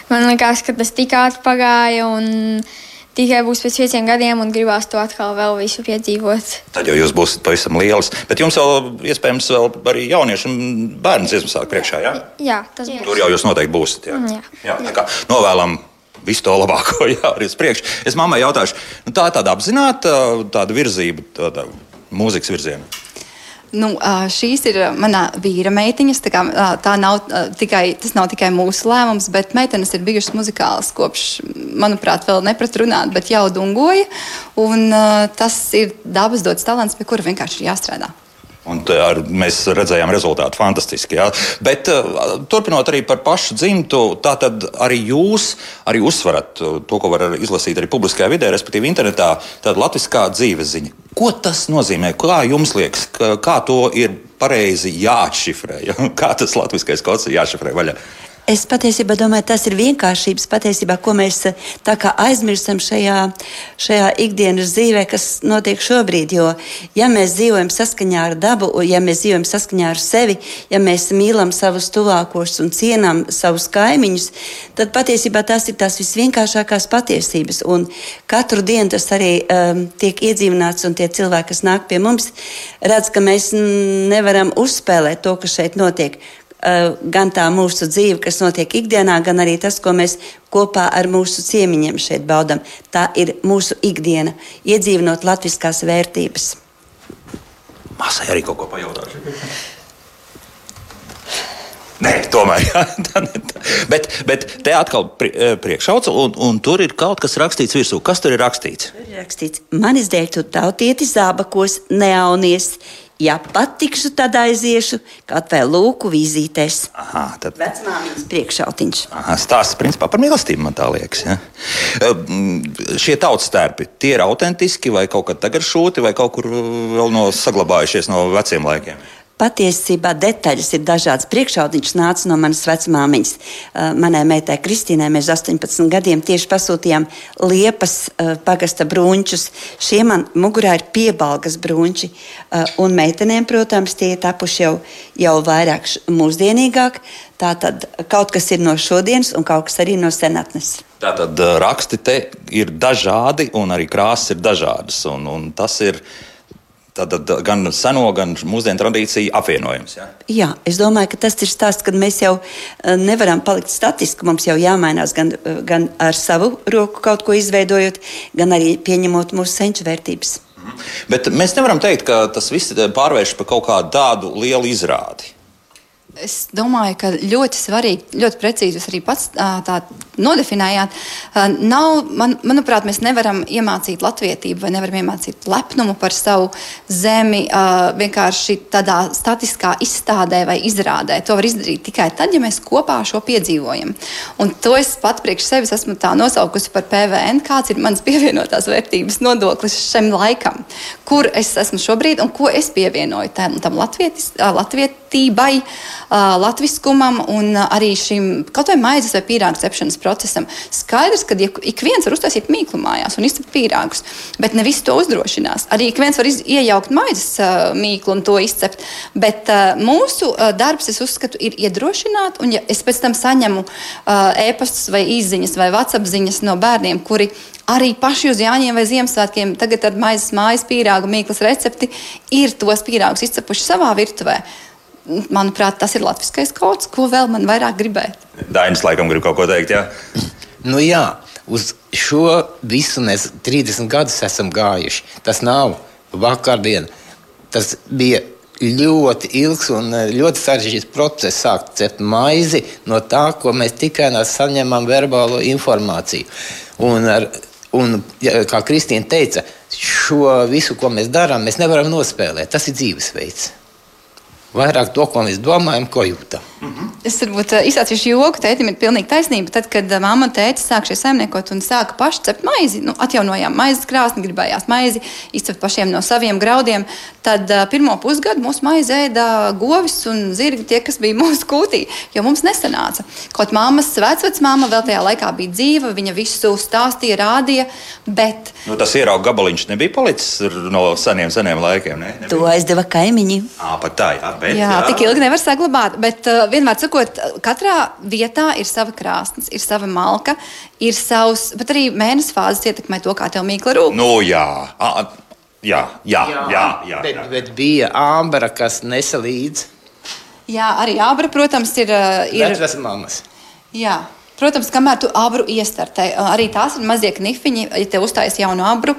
man likās, ka tas tik ātri pagāja. Un, tikai būs pēc pieciem gadiem un gribās to atkal vēl visu piedzīvot. Tad jau jūs būsiet pavisam liels. Bet jums vēl, iespējams, vēl arī jaunieši un bērnu dziesmu sāk priekšā, jā? Jā, tas būs. Tur jau jūs noteikti būsiet, jā? Jā. jā tā kā novēlam visu to labāko, jā, arī uz priekšu. Es mammai jautāšu, nu, tā ir tāda apzināta tāda virzība, tāda mūzikas virziena. Nu, šīs ir manā vīra meitiņas. Tā, kā, tā nav, tikai, tas nav tikai mūsu lēmums, bet meitenes ir bijušas muzikālas kopš, manuprāt, vēl neprat runāt, bet jau dungoja. Un, tas ir dabas dots talants, pie kura vienkārši ir jāstrādā. Un ar, mēs redzējām rezultātu fantastiski. Jā. Bet uh, turpinot arī par pašu dzimtu, tā tad arī jūs arī uzsverat to, ko var izlasīt arī publiskajā vidē, respektīvi internetā, tāda latviskā dzīves ziņa. Ko tas nozīmē? Kā jums liekas, kā to ir pareizi jāatšifrē? Kā tas latviskais kods ir jāšifrē vaļā? Es patiesībā domāju, tas ir vienkāršības patiesībā, ko mēs eh, aizmirstam šajā, šajā ikdienas dzīvē, kas notiek šobrīd. Jo, ja mēs dzīvojam saskaņā ar dabu, ja mēs dzīvojam saskaņā ar sevi, ja mēs mīlam savus tuvākos un cienām savus kaimiņus, tad patiesībā tās ir tās visvienkāršākās patiesības. Un katru dienu tas arī um, tiek iedzīvināts, un tie cilvēki, kas nāk pie mums, redz, ka mēs nevaram uzspēlēt to, kas šeit notiek gan tā mūsu dzīve, kas notiek ikdienā, gan arī tas, ko mēs kopā ar mūsu ciemiņiem šeit baudām. Tā ir mūsu ikdiena, iedzīvinot latviskās vērtības. Māsai arī kaut ko pajautāšu. Nē, tomēr. Bet, bet te atkal eh, priekšauca, un, un tur ir kaut kas rakstīts virsū. Kas tur ir rakstīts? Tur ir rakstīts, man izdēļ tu tautieti zābakos, neaunies Ja patikšu, tad aiziešu kaut vai lūku vizītēs. Aha, tad vecmāmiņas priekšautiņš. Aha, stāsts principā par mīlestību, man tā liekas. Ja? Šie tautas tērpi, tie ir autentiski vai kaut kad tagad šūti vai kaut kur vēl no saglabājušies no veciem laikiem? Patiesībā detaļas ir dažādas. Priekšaudiņš nāca no manas vecmāmiņas. Uh, manai meitai Kristīnai mēs 18 gadiem tieši pasūtījām liepas uh, pagasta brūņķus. Šie man mugurā ir piebalgas brūņķi. Uh, un meitenēm, protams, tie ir tapuši jau, jau vairāk mūsdienīgāk. Tā tad kaut kas ir no šodienas un kaut kas arī no senatnes. Tātad raksti te ir dažādi un arī krāsas ir dažādas. Un, un tas ir Tātad gan seno, gan mūsdienu tradīciju apvienojums. Ja? Jā, es domāju, ka tas ir stāsts, kad mēs jau eh, nevaram palikt statiski. Mums jau jāmainās gan, eh, gan ar savu roku kaut ko izveidojot, gan arī pieņemot mūsu senču vērtības. Mhm. Bet mēs nevaram teikt, ka tas viss pārvērš par kaut kādu tādu lielu izrādi. Es domāju, ka ļoti svarīgi, ļoti precīzi jūs arī pats tā nodefinējāt. Nav, man, manuprāt, mēs nevaram iemācīt latvietību vai nevaram iemācīt lepnumu par savu zemi vienkārši tādā statiskā izstādē vai izrādē. To var izdarīt tikai tad, ja mēs kopā šo piedzīvojam. Un to es pat priekš sevis esmu tā nosaukusi par PVN, kāds ir mans pievienotās vērtības nodoklis šim laikam, kur es esmu šobrīd un ko es pievienoju tam, tam latvietis, latviet, uh, latviskumam un arī šim kaut vai maizes vai pīrāgu cepšanas procesam. Skaidrs, ka ja ik viens var uztaisīt mīklu mājās un izcept pīrāgus, bet ne visi to uzdrošinās. Arī ik viens var iz, iejaukt maizes mīklu un to izcept, bet mūsu darbs, es uzskatu, ir iedrošināt, un ja es pēc tam saņemu e-pastus vai izziņas vai WhatsApp ziņas no bērniem, kuri arī paši uz Jāņiem vai Ziemassvētkiem tagad ar maizes mājas pīrāgu mīklas recepti ir tos pīrāgus izcepuši savā virtuvē. Manuprāt, tas ir latviskais kods, ko vēl man vairāk gribēt. Dainis laikam grib kaut ko teikt, jā? Nu jā, uz šo visu mēs 30 gadus esam gājuši. Tas nav vakardien. Tas bija ļoti ilgs un eh, ļoti sarežģīts process sākt cept maizi no tā, ko mēs tikai saņemam verbālo informāciju. Un ar, Un, kā Kristīna teica, šo visu, ko mēs darām, mēs nevaram nospēlēt. Tas ir dzīvesveids vairāk to, ko mēs domājam, ko jūtam. Mm -hmm. Es varbūt uh, izsācu joku, tētim ir pilnīgi taisnība. Tad, kad uh, mamma un tētis sāk šie saimniekot un sāka paši cept maizi, nu, atjaunojām maizes krāsni, gribējās maizi izcept pašiem no saviem graudiem, tad uh, pirmo pusgadu mūsu maizi ēda govis un zirgi, tie, kas bija mūsu kūtī, jo mums nesanāca. Kaut mammas vecvecmāma vēl tajā laikā bija dzīva, viņa visu stāstīja, rādīja, bet... Nu, tas ierauga gabaliņš nebija palicis no seniem, seniem laikiem, ne? Nebija. To aizdeva kaimiņi. Ā, pat tā, jā. Bet, jā, jā, tik ilgi nevar saglabāt. Bet uh, vienmēr sakot, katrā vietā ir sava krāsnes, ir sava malka, ir savs, bet arī mēnesis fāzes ietekmē to, kā tev mīkla rūp. Nu, jā. A, jā, jā, jā, jā, jā, bet, bet bija āmbra, kas nesa līdzi. Jā, arī ābra, protams, ir. ir... Tas ir mammas. Jā. Protams, kamēr tu abru iestartē, arī tās ir mazie knifiņi. Ja te uzstājas jaunu abru,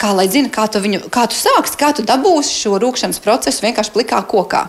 kā lai zina, kā tu, viņu, kā tu sāksi, kā tu dabūsi šo rūkšanas procesu vienkārši plikā kokā.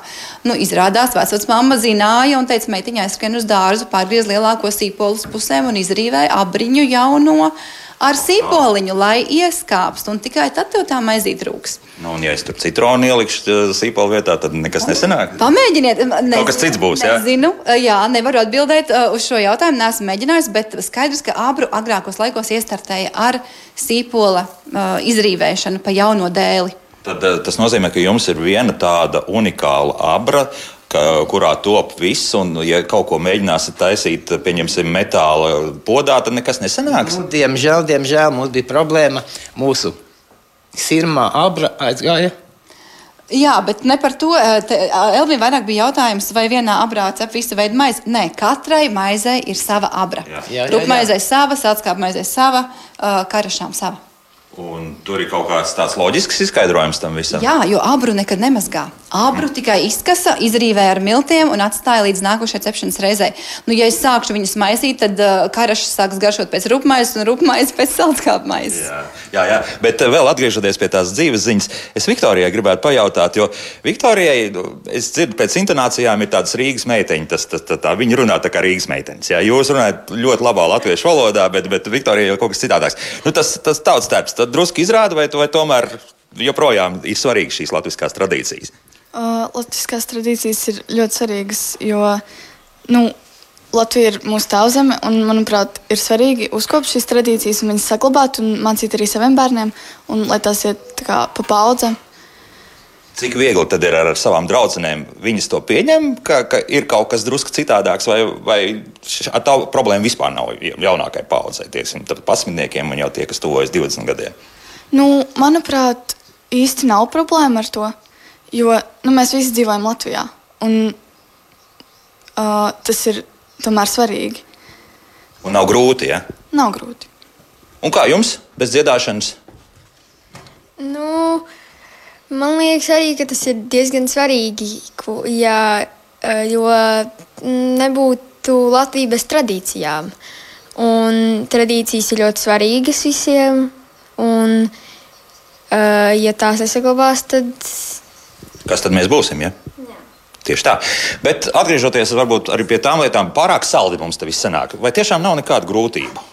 Nu, izrādās, vecāks mamma zināja un teica, meitiņai skrien uz dārzu, pārgriez lielāko sīpolus pusēm un izrīvēja abriņu jauno ar sīpoliņu, lai ieskāpst, un tikai tad tev tā maizīt rūks. Nu, un, ja es tur citronu ielikšu sīpolu vietā, tad nekas nesanāk. Pamēģiniet, ne, kaut kas cits būs. Jā, nezinu, jā nevaru atbildēt uz šo jautājumu. Nesmu mēģinājis, bet skaidrs, ka abru agrākos laikos iestartēja ar sīpola uh, izrīvēšanu pa jauno dēli. Tad, tas nozīmē, ka jums ir viena tāda unikāla abra, ka, kurā top viss, un, ja kaut ko mēģināsiet taisīt, pieņemsim, metāla podā, tad nekas nesanāks. Nu, diemžēl, diemžēl mums bija problēma. Mūsu sirmā abra aizgāja. Jā, bet ne par to. Elvija vairāk bija jautājums, vai vienā abrā cep visu veidu maizi. Nē, katrai maizei ir sava abra. Rupmaizei sava, sāckāpmaizei sava, karašām sava. Un tur ir kaut kāds tāds loģisks izskaidrojums tam visam. Jā, jo abru nekad nemazgā. Abru tikai izkasa, izrīvē ar miltiem un atstāja līdz nākošajai cepšanas reizei. Nu, ja es sākšu viņus maisīt, tad uh, karašs sāks garšot pēc rupmaizes un rupmaizes pēc salskāpmaizes. Jā, jā, jā, bet uh, vēl atgriežoties pie tās dzīves ziņas, es Viktorijai gribētu pajautāt, jo Viktorijai, nu, es dzirdu, pēc intonācijām ir tādas Rīgas meiteņas, tas, tas, tā, tā, viņa runā tā kā Rīgas meitenes. Jā. Jūs runājat ļoti labā latviešu valodā, bet, bet Viktorijai jau kaut kas citādāks. Nu, tas tas tauts tērps drusku izrāda, vai, vai tomēr joprojām ir svarīgas šīs latviskās tradīcijas? Uh, latviskās tradīcijas ir ļoti svarīgas, jo nu, Latvija ir mūsu tēvzeme, un, manuprāt, ir svarīgi uzkopt šīs tradīcijas, un viņas saglabāt un mācīt arī saviem bērniem, un lai tās iet kā, pa paudzēm. Cik viegli tad ir ar, ar savām draudzenēm? Viņas to pieņem, ka, ka ir kaut kas drusku citādāks, vai, vai tā problēma vispār nav jaunākajai paudzei, tieksim, pasmidniekiem un jau tie, kas tuvojas 20 gadiem. Nu, manuprāt, īsti nav problēma ar to, jo nu, mēs visi dzīvojam Latvijā. Un, uh, tas ir tomēr svarīgi. Un nav grūti, ja? Nav grūti. Un kā jums bez dziedāšanas? Nu, man liekas arī, ka tas ir diezgan svarīgi, ja, jo nebūtu Latvijas bez tradīcijām. Un tradīcijas ir ļoti svarīgas visiem. Un, ja tās nesaglabās, tad. Kas tad mēs būsim? Ja? Jā. Tieši tā. Bet atgriežoties arī pie tām lietām, pārāk saldi mums te viss sanāk. Vai tiešām nav nekādu grūtību?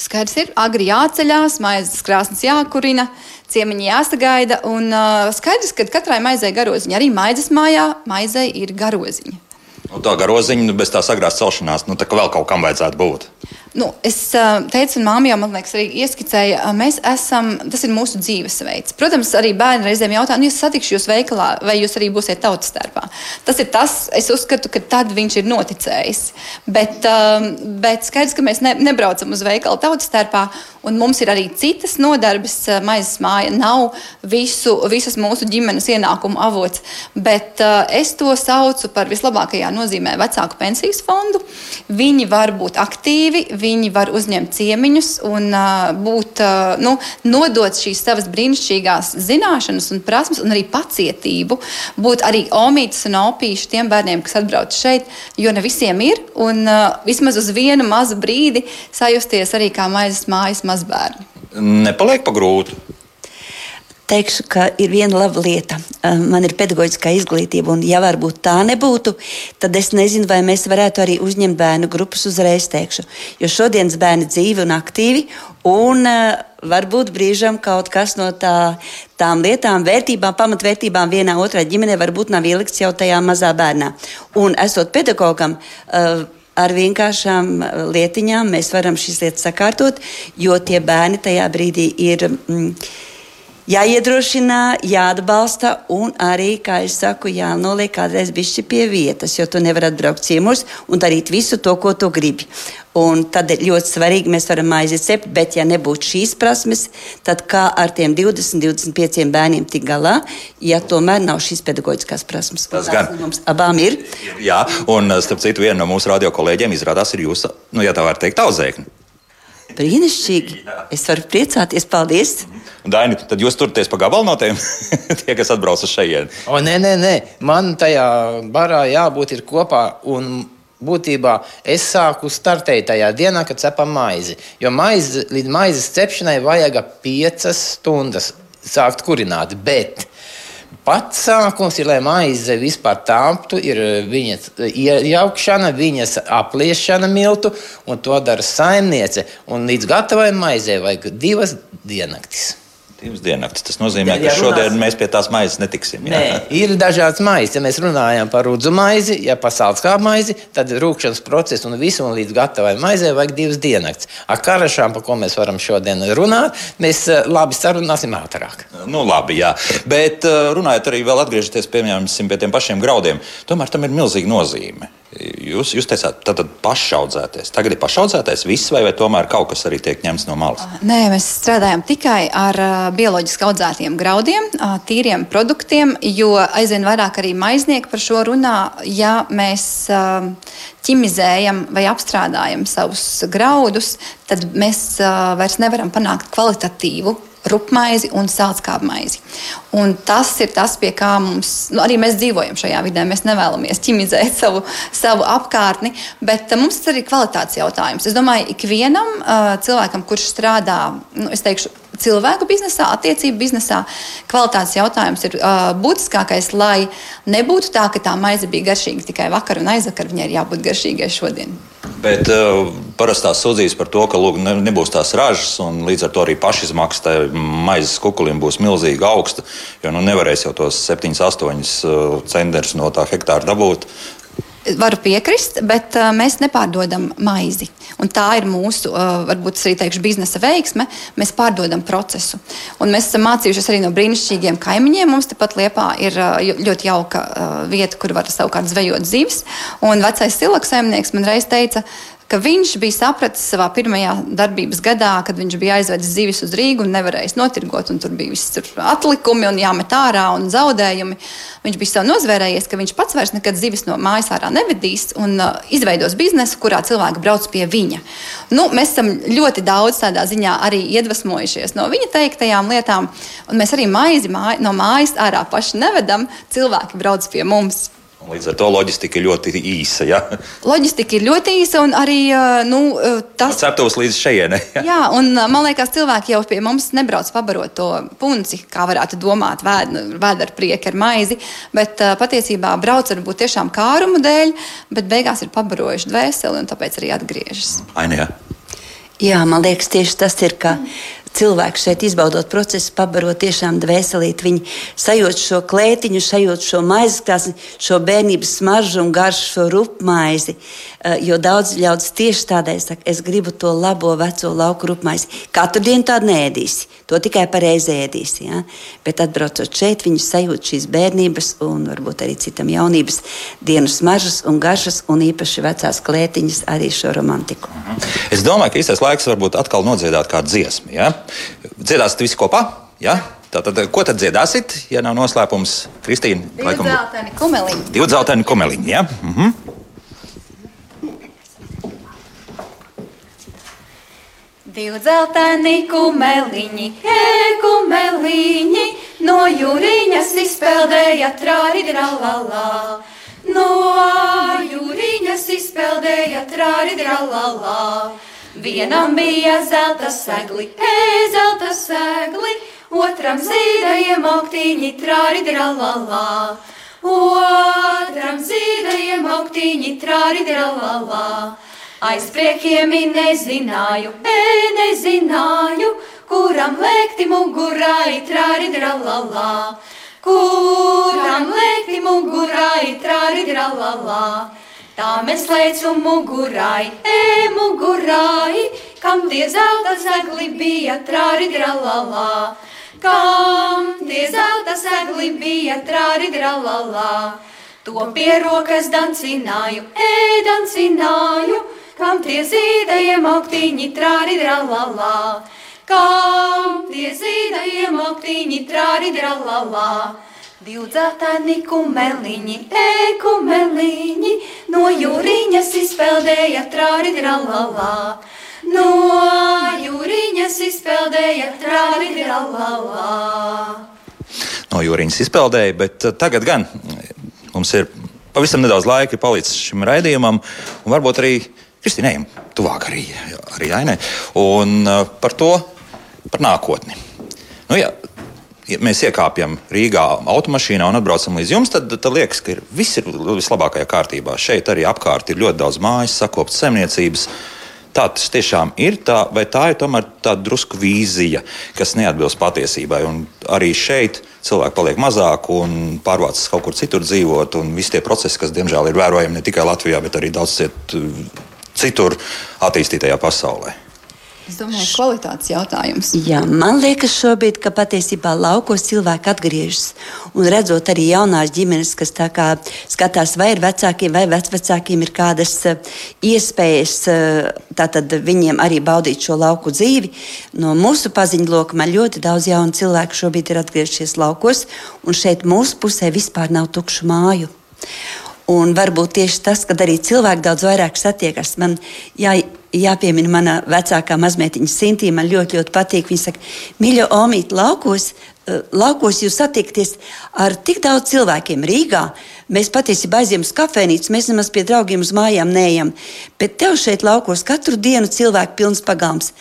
Skaidrs ir, agri jāceļās, maizes krāsnes jākurina, ciemiņi jāsagaida. Un uh, skaidrs, ka katrai maizei garoziņa, arī maizes mājā, maizei ir garoziņa. Nu, tā garoziņa, nu, bez tā sagrāzta celšanās, nu, tā vēl kaut kam vajadzētu būt. Nu, es uh, teicu, un māmiņa jau man liekas, arī ieskicēja, uh, mēs esam, tas ir mūsu dzīvesveids. Protams, arī bērni reizēm jautā, nu, ja satikšu jūs veikalā, vai jūs arī būsiet tautas starpā. Tas ir tas, es uzskatu, ka tad viņš ir noticējis. Bet, uh, bet skaidrs, ka mēs ne, nebraucam uz veikalu tautas starpā, un mums ir arī citas nodarbes. Maizes māja nav visu, visas mūsu ģimenes ienākumu avots, bet es to saucu par vislabākajā nozīmē vecāku pensijas fondu. Viņi var būt aktīvi viņi var uzņemt ciemiņus un uh, būt, uh, nu, nodot šīs savas brīnišķīgās zināšanas un prasmes, un arī pacietību, būt arī omītas un opīši tiem bērniem, kas atbrauc šeit, jo ne visiem ir, un uh, vismaz uz vienu mazu brīdi sajusties arī kā maizes mājas mazbērni. Nepaliek pa grūti teikšu, ka ir viena laba lieta. Man ir pedagoģiskā izglītība, un ja varbūt tā nebūtu, tad es nezinu, vai mēs varētu arī uzņemt bērnu grupas uzreiz teikšu. Jo šodienas bērni dzīvi un aktīvi, un varbūt brīžam kaut kas no tā, tām lietām, vērtībām, pamatvērtībām vienā otrā ģimenē varbūt nav ielikts jau tajā mazā bērnā. Un esot pedagogam, ar vienkāršām lietiņām mēs varam šīs lietas sakārtot, jo tie bērni tajā brīdī ir. Mm, jāiedrošina, jāatbalsta un arī, kā es saku, jānoliek kādreiz bišķi pie vietas, jo tu nevari atbraukt ciemos un darīt visu to, ko tu gribi. Un tad ir ļoti svarīgi, mēs varam aiziet cept, bet ja nebūtu šīs prasmes, tad kā ar tiem 20, 25 bērniem tik galā, ja tomēr nav šīs pedagoģiskās prasmes? Tas gan mums abām ir. Jā, un starp citu, viena no mūsu radio kolēģiem izrādās ir jūsu, nu, ja tā var teikt, auzēkņa. Brīnišķīgi. Es varu priecāties. Paldies! Daini, tad jūs turieties pa gabalu no tiem, tie, kas atbrauc uz šejienes. O, nē, nē, nē, man tajā barā jābūt kopā. Un būtībā es sāku startēt tajā dienā, kad cepam maizi. Jo maizi, līdz maizes cepšanai vajag piecas stundas sākt kurināt. Bet pats sākums ir, lai maize vispār tāptu, ir viņas iejaukšana, viņas apliešana miltu, un to dara saimniece. Un līdz gatavai maizei vajag divas diennaktis. Divas diennaktis. Tas nozīmē, ja, ja ka šodien runās... mēs pie tās maizes netiksim. Jā. Nē, ir dažādas maizes. Ja mēs runājam par rudzu maizi, ja par sālskābu maizi, tad rūkšanas procesu un visu un līdz gatavai maizei vajag divas diennaktis. Ar karašām, par ko mēs varam šodien runāt, mēs eh, labi sarunāsim ātrāk. Nu, labi, jā. Bet eh, runājot arī vēl atgriežoties piemēram, pie tiem pašiem graudiem, tomēr tam ir milzīga nozīme. Jūs, jūs teicāt, tad pašaudzēties. Tagad ir pašaudzētais viss, vai, vai tomēr kaut kas arī tiek ņemts no malas? Nē, mēs strādājam tikai ar bioloģiski audzētiem graudiem, tīriem produktiem, jo aizvien vairāk arī maiznieki par šo runā. Ja mēs ķimizējam vai apstrādājam savus graudus, tad mēs vairs nevaram panākt kvalitatīvu rupmaizi un sālskābmaizi. Un tas ir tas, pie kā mums, nu, arī mēs dzīvojam šajā vidē. Mēs nevēlamies ķimizēt savu, savu apkārtni, bet uh, mums tas ir arī kvalitātes jautājums. Es domāju, ikvienam uh, cilvēkam, kurš strādā, nu, es teikšu, cilvēku biznesā, attiecību biznesā, kvalitātes jautājums ir uh, būtiskākais, lai nebūtu tā, ka tā maize bija garšīga tikai vakar un aizvakar. Viņai ir jābūt garšīgai šodien. Bet uh, parastās sūdzības par to, ka lūk, ne, nebūs tās ražas, un līdz ar to arī pašizmaksa maizes kukulim būs milzīgi augsta, jo nu, nevarēs jau tos 7, 8 uh, centus no tā hektāra dabūt varu piekrist, bet uh, mēs nepārdodam maizi. Un tā ir mūsu, uh, varbūt arī teikšu, biznesa veiksme. Mēs pārdodam procesu. Un mēs esam mācījušies arī no brīnišķīgiem kaimiņiem. Mums tepat Liepā ir uh, ļoti jauka uh, vieta, kur var savukārt zvejot zivis. Un vecais silaks saimnieks man reiz teica, ka viņš bija sapratis savā pirmajā darbības gadā, kad viņš bija aizvedis zivis uz Rīgu un nevarējis notirgot, un tur bija viss atlikumi un jāmet ārā un zaudējumi. Viņš bija sev nozvērējies, ka viņš pats vairs nekad zivis no mājas ārā nevedīs un uh, izveidos biznesu, kurā cilvēki brauc pie viņa. Nu, mēs esam ļoti daudz tādā ziņā arī iedvesmojušies no viņa teiktajām lietām, un mēs arī maizi māj, no mājas ārā paši nevedam, cilvēki brauc pie mums. Līdz ar to loģistika ir ļoti īsa. Ja? Loģistika ir ļoti īsa un arī nu, tas ir. Ceptos līdz šejienei. Ja? Jā, un man liekas, cilvēki jau pie mums nebrauc pabarot to punci, kā varētu domāt, vēd, vēd ar prieku, ar maizi. Bet patiesībā brauc varbūt tiešām kārumu dēļ, bet beigās ir pabarojuši dvēseli un tāpēc arī atgriežas. Ainē. Jā, man liekas, tieši tas ir, ka cilvēks šeit izbaudot procesu, pabarot tiešām dvēselīt. Viņi sajūt šo klētiņu, sajūt šo maizes krāsni, šo bērnības smaržu un garšu, šo rupmaizi. Eh, Jo daudz ļaudis tieši tādēļ saka, es gribu to labo veco lauku rupmaizi. Katru dienu tādu nēdīsi, to tikai pareizi ēdīsi. Ja? Bet atbraucot šeit, viņi sajūt šīs bērnības un varbūt arī citam jaunības dienu smaržas un garšas un īpaši vecās klētiņas arī šo romantiku. Es domāju, ka īstais laiks varbūt atkal nodziedāt kādu dziesmu. Ja? Dziedāsit visi kopā? Ja? Tātad, ko tad dziedāsit, ja nav noslēpums? Kristīna, laikam, Zeltaini kumeliņi. divi dzelteni komeliņi. Ja? Mhm. Divi dzelteni kumeliņi, e kumeliņi, no jūriņas izpeldēja trāri dralalā. No jūriņas izpeldēja trāri dralalā. Vienam bija zelta segli, e zelta segli, otram zīdajiem augtīņi trāri dralalā. Otram zīdajiem augtīņi trāri dralalā. Aiz priekiem nezināju, e nezināju, kuram lēkti mugurai trāri dralalā. Kuram lēkti mugurai trāri dralalā. Tā mēs lēcu mugurai, e mugurai, kam tie zelta zegli bija trāri dralalā. Kam tie zelta segli bija trāri dralalā. To pie rokas dancināju, e dancināju, kam tie zīdajiem augtīņi trāri dralalā. Kam tie zīdajiem augtīņi trāri dralalā. Divdzētāni kumeliņi, e kumeliņi, no jūriņas izpeldēja trāri dralalā. No jūriņas izpeldēja trāri dralalā. No jūriņas izpeldēja, bet uh, tagad gan mums ir pavisam nedaudz laika palicis šim raidījumam, un varbūt arī Kristīnai tuvāk arī, arī Ainai. Un par to, par nākotni. Nu, ja, ja mēs iekāpjam Rīgā automašīnā un atbraucam līdz jums, tad, tad liekas, ka ir, viss ir vislabākajā kārtībā. Šeit arī apkārt ir ļoti daudz mājas, sakoptas saimniecības. Tā tas tiešām ir, tā, vai tā ir tomēr tāda drusku vīzija, kas neatbilst patiesībai. Un arī šeit cilvēki paliek mazāk un pārvācas kaut kur citur dzīvot. Un visi tie procesi, kas diemžēl ir vērojami ne tikai Latvijā, bet arī daudz ciet, citur attīstītajā pasaulē. Es domāju, kvalitātes jautājums. Jā, man liekas, šobrīd, ka patiesībā laukos cilvēki atgriežas. Un redzot arī jaunās ģimenes, kas tā kā skatās, vai ir vecākiem vai vecvecākiem ir kādas eh, iespējas eh, tātad viņiem arī baudīt šo lauku dzīvi. No mūsu paziņu loka man ļoti daudz jaunu cilvēku šobrīd ir atgriežies laukos, un šeit mūsu pusē vispār nav tukšu māju. Un varbūt tieši tas, ka arī cilvēki daudz vairāk satiekas. Man jā, jāpiemina mana vecākā mazmeitiņa Sintīna. Man ļoti, ļoti patīk. Viņa saka, mīļo, Omīt, laukos, eh, laukos jūs satiekties ar tik daudz cilvēkiem Rīgā. Mēs patiesībā aizjām uz kafejnīcu, mēs nemaz pie draugiem uz mājām neejam. Bet tev šeit laukos katru dienu cilvēku pilns pagāms.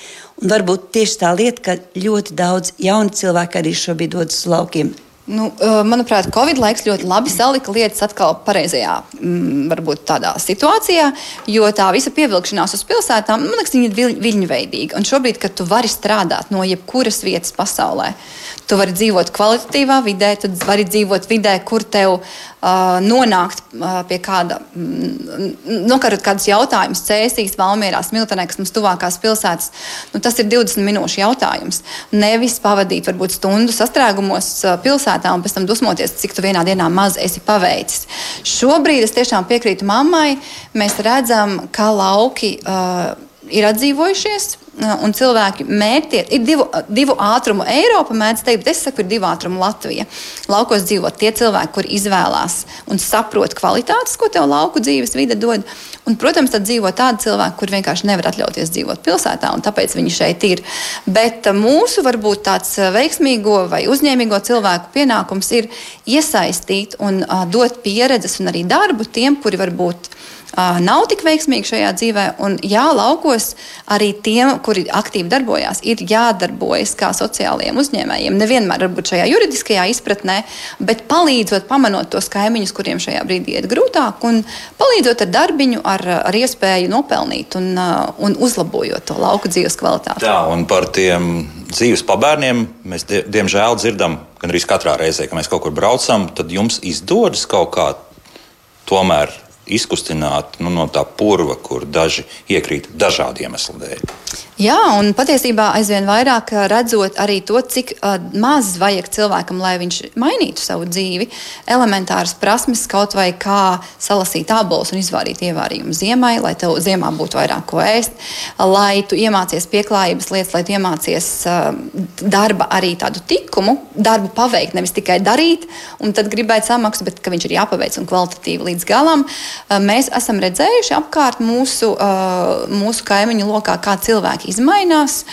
Un varbūt tieši tā lieta, ka ļoti daudz jaunu cilvēku arī šobrīd dodas uz laukiem. Nu, uh, manuprāt, Covid laiks ļoti labi salika lietas atkal pareizajā, mm, varbūt tādā situācijā, jo tā visa pievilkšanās uz pilsētām, man liekas, viņa ir vil- viļņveidīga. Un šobrīd, kad tu vari strādāt no jebkuras vietas pasaulē, tu vari dzīvot kvalitatīvā vidē, tu vari dzīvot vidē, kur tev nonākt uh, pie kāda, mm, nokarot kādus jautājumus, cēsīs, valmierās, miltenē, kas mums tuvākās pilsētas. Nu, tas ir 20 minūšu jautājums. Nevis pavadīt varbūt stundu sastrēgumos uh, pilsētā un pēc tam dusmoties, cik tu vienā dienā maz esi paveicis. Šobrīd es tiešām piekrītu mammai. Mēs redzam, ka lauki uh, ir atdzīvojušies. Un cilvēki mērķi ir divu, divu ātrumu Eiropa, mēdz teikt, bet es saku, ir divu ātrumu Latvija. Laukos dzīvo tie cilvēki, kuri izvēlās un saprot kvalitātes, ko tev lauku dzīves vide dod. Un, protams, tad dzīvo tādi cilvēki, kur vienkārši nevar atļauties dzīvot pilsētā, un tāpēc viņi šeit ir. Bet mūsu varbūt tāds veiksmīgo vai uzņēmīgo cilvēku pienākums ir iesaistīt un uh, dot pieredzes un arī darbu tiem, kuri varbūt uh, nav tik veiksmīgi šajā dzīvē. Un, jā, laukos arī tiem, kuri aktīvi darbojās, ir jādarbojas kā sociālajiem uzņēmējiem. Nevienmēr varbūt šajā juridiskajā izpratnē, bet palīdzot, pamanot tos kaimiņus, kuriem šajā brīdī iet grūtāk, un palīdzot ar darbiņu, ar, ar iespēju nopelnīt un, un uzlabojot to lauku dzīves kvalitāti. Tā, un par tiem dzīves pabērniem mēs die, diemžēl dzirdam gan arī katrā reizē, kad mēs kaut kur braucam, tad jums izdodas kaut kā tomēr izkustināt nu, no tā purva, kur daži iekrīt dažādu iemeslu dēļ. Jā, un patiesībā aizvien vairāk redzot arī to, cik uh, maz vajag cilvēkam, lai viņš mainītu savu dzīvi. Elementāras prasmes, kaut vai kā salasīt abolus un izvārīt ievārījumu ziemai, lai tev ziemā būtu vairāk ko ēst, lai tu iemācies pieklājības lietas, lai tu iemācies uh, darba arī tādu tikumu, darbu paveikt, nevis tikai darīt, un tad gribēt samaksu, bet ka viņš ir jāpaveic un kvalitatīvi līdz galam. Uh, mēs esam redzējuši apkārt mūsu, mūsu kaimiņu lokā, kā cilvēki izmainās,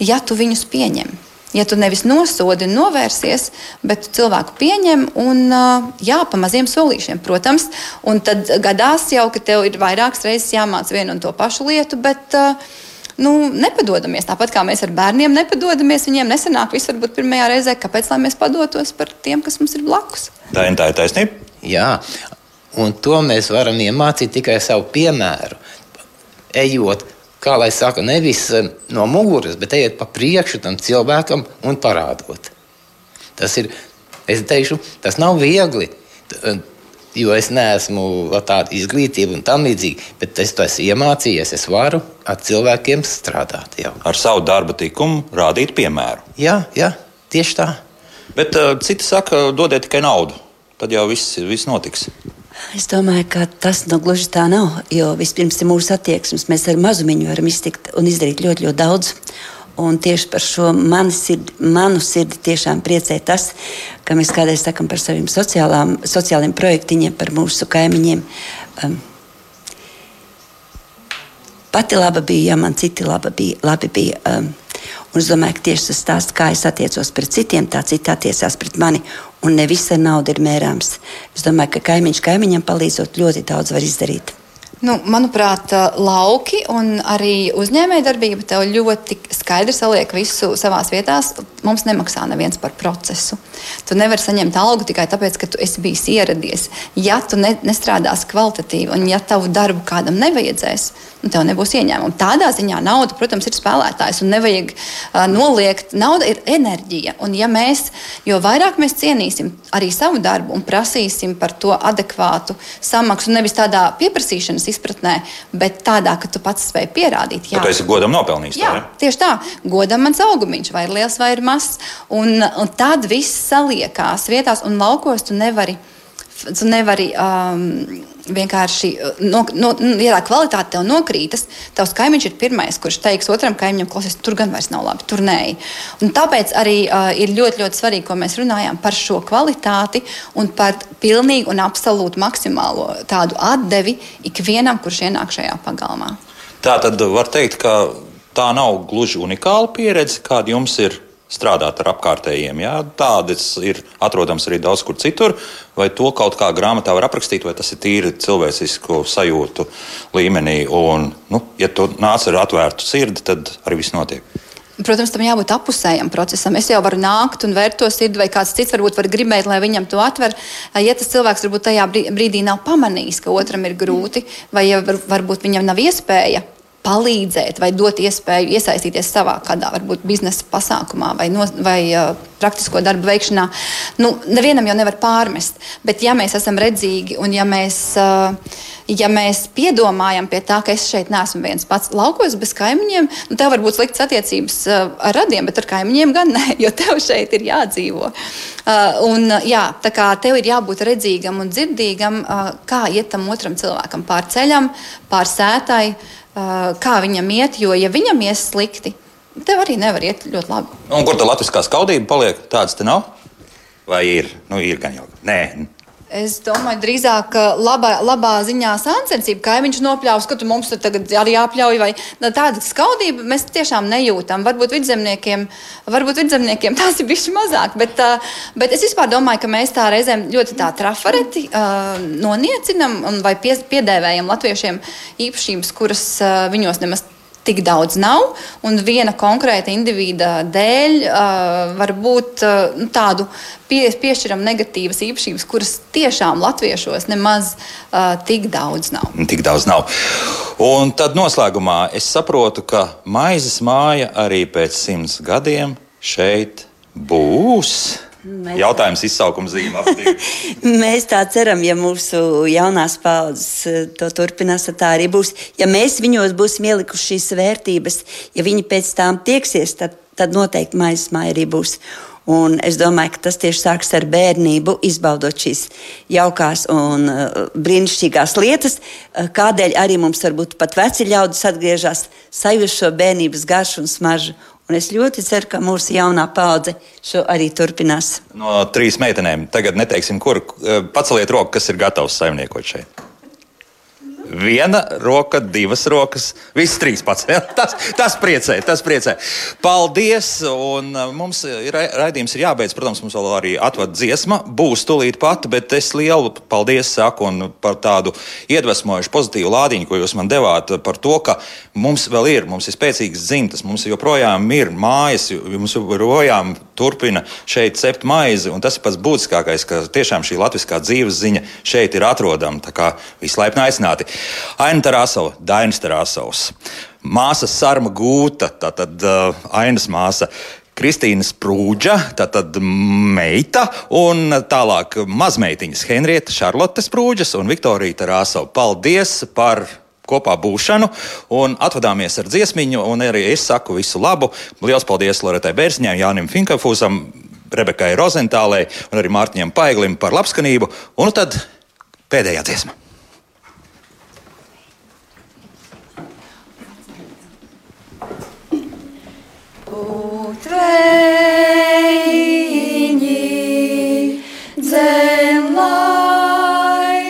ja tu viņus pieņem. Ja tu nevis nosodi un novērsies, bet cilvēku pieņem un jā, pa maziem solīšiem, protams, un tad gadās jau, ka tev ir vairākas reizes jāmāc vienu un to pašu lietu, bet nu, nepadodamies. Tāpat kā mēs ar bērniem nepadodamies, viņiem nesanāk viss varbūt pirmajā reizē, kāpēc mēs padotos par tiem, kas mums ir blakus. Tā ir taisnība. Jā, un to mēs varam iemācīt tikai savu piemēru. Ejot kā lai saka, nevis eh, no muguras, bet ejiet pa priekšu tam cilvēkam un parādot. Tas ir, es teikšu, tas nav viegli. Eh, jo es neesmu tāda izglītība un tam līdzīgi, bet es to esmu iemācījies. Es varu ar cilvēkiem strādāt jau. Ar savu darba tikumu rādīt piemēru. Jā, jā tieši tā. Bet uh, citi saka, dodiet tikai naudu, tad jau viss, viss notiks. Es domāju, ka tas nu, gluži tā nav. Jo vispirms ir mūsu attieksmes. Mēs ar mazumiņu varam iztikt un izdarīt ļoti, ļoti daudz. Un tieši par šo manu sirdi, manu sirdi tiešām priecē tas, ka mēs kādreiz sakām par saviem sociālām, sociāliem projektiņiem, par mūsu kaimiņiem. Um, pati laba bija, ja man citi laba bija, labi bija. Um, Un es domāju, ka tieši tas stāsts, kā es attiecos pret citiem, tā citi attiecās pret mani. Un ne visa nauda ir mērāms. Es domāju, ka kaimiņš kaimiņam palīdzot ļoti daudz var izdarīt. Nu, manuprāt, lauki un arī uzņēmējdarbība tev ļoti skaidri saliek visu savā vietā. Mums nemaksā neviens par procesu. Tu nevari saņemt algu tikai tāpēc, ka tu esi bijis ieradies. Ja tu ne, nestrādāsi kvalitatīvi un ja tavu darbu kādam nevajadzēs, nu, tev nebūs ieņēmuma. Tādā ziņā nauda, protams, ir spēlētājs un nevajag uh, noliegt. Nauda ir enerģija. Un ja mēs, jo vairāk mēs cienīsim arī savu darbu un prasīsim par to adekvātu samaksu, nevis tādā pieprasīšanas izpratnē, bet tādā, ka tu pats spēj pierādīt, ka tu esi godam nopelnījis. Jā, tā, tieši tā. Godam mans augumiņš, vai ir liels vai ir mazs. Un, un tad viss saliekās vietās, un laukos tu nevari. Tu nevari um, vienkārši, no, no, ja tā kvalitāte tev nokrītas, tavs kaimiņš ir pirmais, kurš teiks otram kaimiņam, klausies, tur gan vairs nav labi, tur nē. Un tāpēc arī uh, ir ļoti, ļoti svarīgi, ko mēs runājam par šo kvalitāti un par pilnīgu un absolūtu maksimālo tādu atdevi ikvienam, kurš ienāk šajā pagalmā. Tā tad var teikt, ka tā nav gluži unikāla pieredze, kāda jums ir strādāt ar apkārtējiem. Jā? Tādas ir atrodams arī daudz kur citur. Vai to kaut kā grāmatā var aprakstīt, vai tas ir tīri cilvēcisku sajūtu līmenī. Un, nu, ja tu nāc ar atvērtu sirdi, tad arī viss notiek. Protams, tam jābūt apusējam procesam. Es jau varu nākt un vērt to sirdi, vai kāds cits varbūt var gribēt, lai viņam to atver. Ja tas cilvēks varbūt tajā brīdī nav pamanījis, ka otram ir grūti, vai ja var, varbūt viņam nav iespēja palīdzēt vai dot iespēju iesaistīties savā kādā varbūt biznesa pasākumā vai, no, vai uh, praktisko darbu veikšanā. Nu, nevienam jau nevar pārmest, bet ja mēs esam redzīgi un ja mēs, uh, ja mēs piedomājam pie tā, ka es šeit neesmu viens pats laukos bez kaimiņiem, nu, tev var būt sliktas attiecības uh, ar radiem, bet ar kaimiņiem gan ne, jo tev šeit ir jādzīvo. Uh, un, jā, tā kā tev ir jābūt redzīgam un dzirdīgam, uh, kā iet tam otram cilvēkam pār ceļam, pār sētai. Uh, kā viņam iet, jo, ja viņam ies slikti, tev arī nevar iet ļoti labi. Un kur tā latviskā skaudība paliek? Tādas te nav? Vai ir? Nu, ir gan jau. Nē, Es domāju, drīzāk labā, labā ziņā sāncensība. Kaimiņš nopļāvis, ka tu mums tagad arī jāpļauj. Vai tāda skaudība mēs tiešām nejūtam. Varbūt vidzemniekiem, varbūt vidzemniekiem tās ir bijušas mazāk. Bet, bet es vispār domāju, ka mēs tā reizēm ļoti tā trafareti noniecinam vai piedēvējam latviešiem īpašības, kuras viņos nemaz tik daudz nav, un viena konkrēta indivīda dēļ uh, var būt uh, nu, tādu pie, piešķiram negatīvas īpašības, kuras tiešām latviešos nemaz uh, tik daudz nav. Tik daudz nav. Un tad noslēgumā es saprotu, ka maizes māja arī pēc simts gadiem šeit būs. Mēs- Jautājums izsaukuma divi. Mēs tā ceram, ja mūsu jaunās paudzes eh, to turpinās, tad tā arī būs. Ja mēs viņos būsim ielikuši šīs vērtības, ja viņi pēc tām tieksies, tad, tad noteikti maizes māja arī būs. Un es domāju, ka tas tieši sākas ar bērnību, izbaudot šīs jaukās un uh, brīnišķīgās lietas, uh, kādēļ arī mums varbūt pat veci ļaudis atgriežas, sajust šo bērnības garšu un smaržu. Un es ļoti ceru, ka mūsu jaunā paudze šo arī turpinās. No trīs meitenēm. Tagad neteiksim, kur paceliet roku, kas ir gatavs saimniekot šeit. Viena roka, divas rokas, visas trīs pats. Tas, tas priecē, tas priecē. Paldies! Un uh, mums ir ra- raidījums ir jābeidz. Protams, mums vēl arī atvada dziesma. Būs tūlīt pat, bet es lielu paldies saku un par tādu iedvesmojušu pozitīvu lādiņu, ko jūs man devāt par to, ka mums vēl ir, mums ir spēcīgas dzimtas, mums joprojām ir mājas, mums joprojām turpina šeit cept maizi. Tas ir pats būtiskākais, ka tiešām šī latviskā dzīves ziņa šeit ir atrodama. Tā kā vislaipni aicināti. Aina Tarasova, Dainis Tarasovs, māsa Sarma Gūta, tātad uh, Ainas māsa. Kristīna Sprūdža, tātad meita, un tālāk mazmeitiņas Henrieta Šarlote Sprūdžas un Viktorija Tarasova. Paldies par kopā būšanu un atvadāmies ar dziesmiņu, un arī es saku visu labu. Lielas paldies Loretai Bērziņai, Jānim Finkafūzam, Rebekai Rozentālei un arī Mārtiņam Paiglim par labskanību. Un tad pēdējā dziesma. Trēņi dzem laiviņu,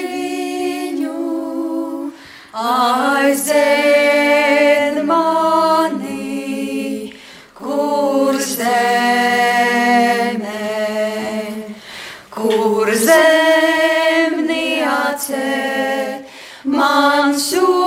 aizēd mani, kur zeme, kur zemniece man solīja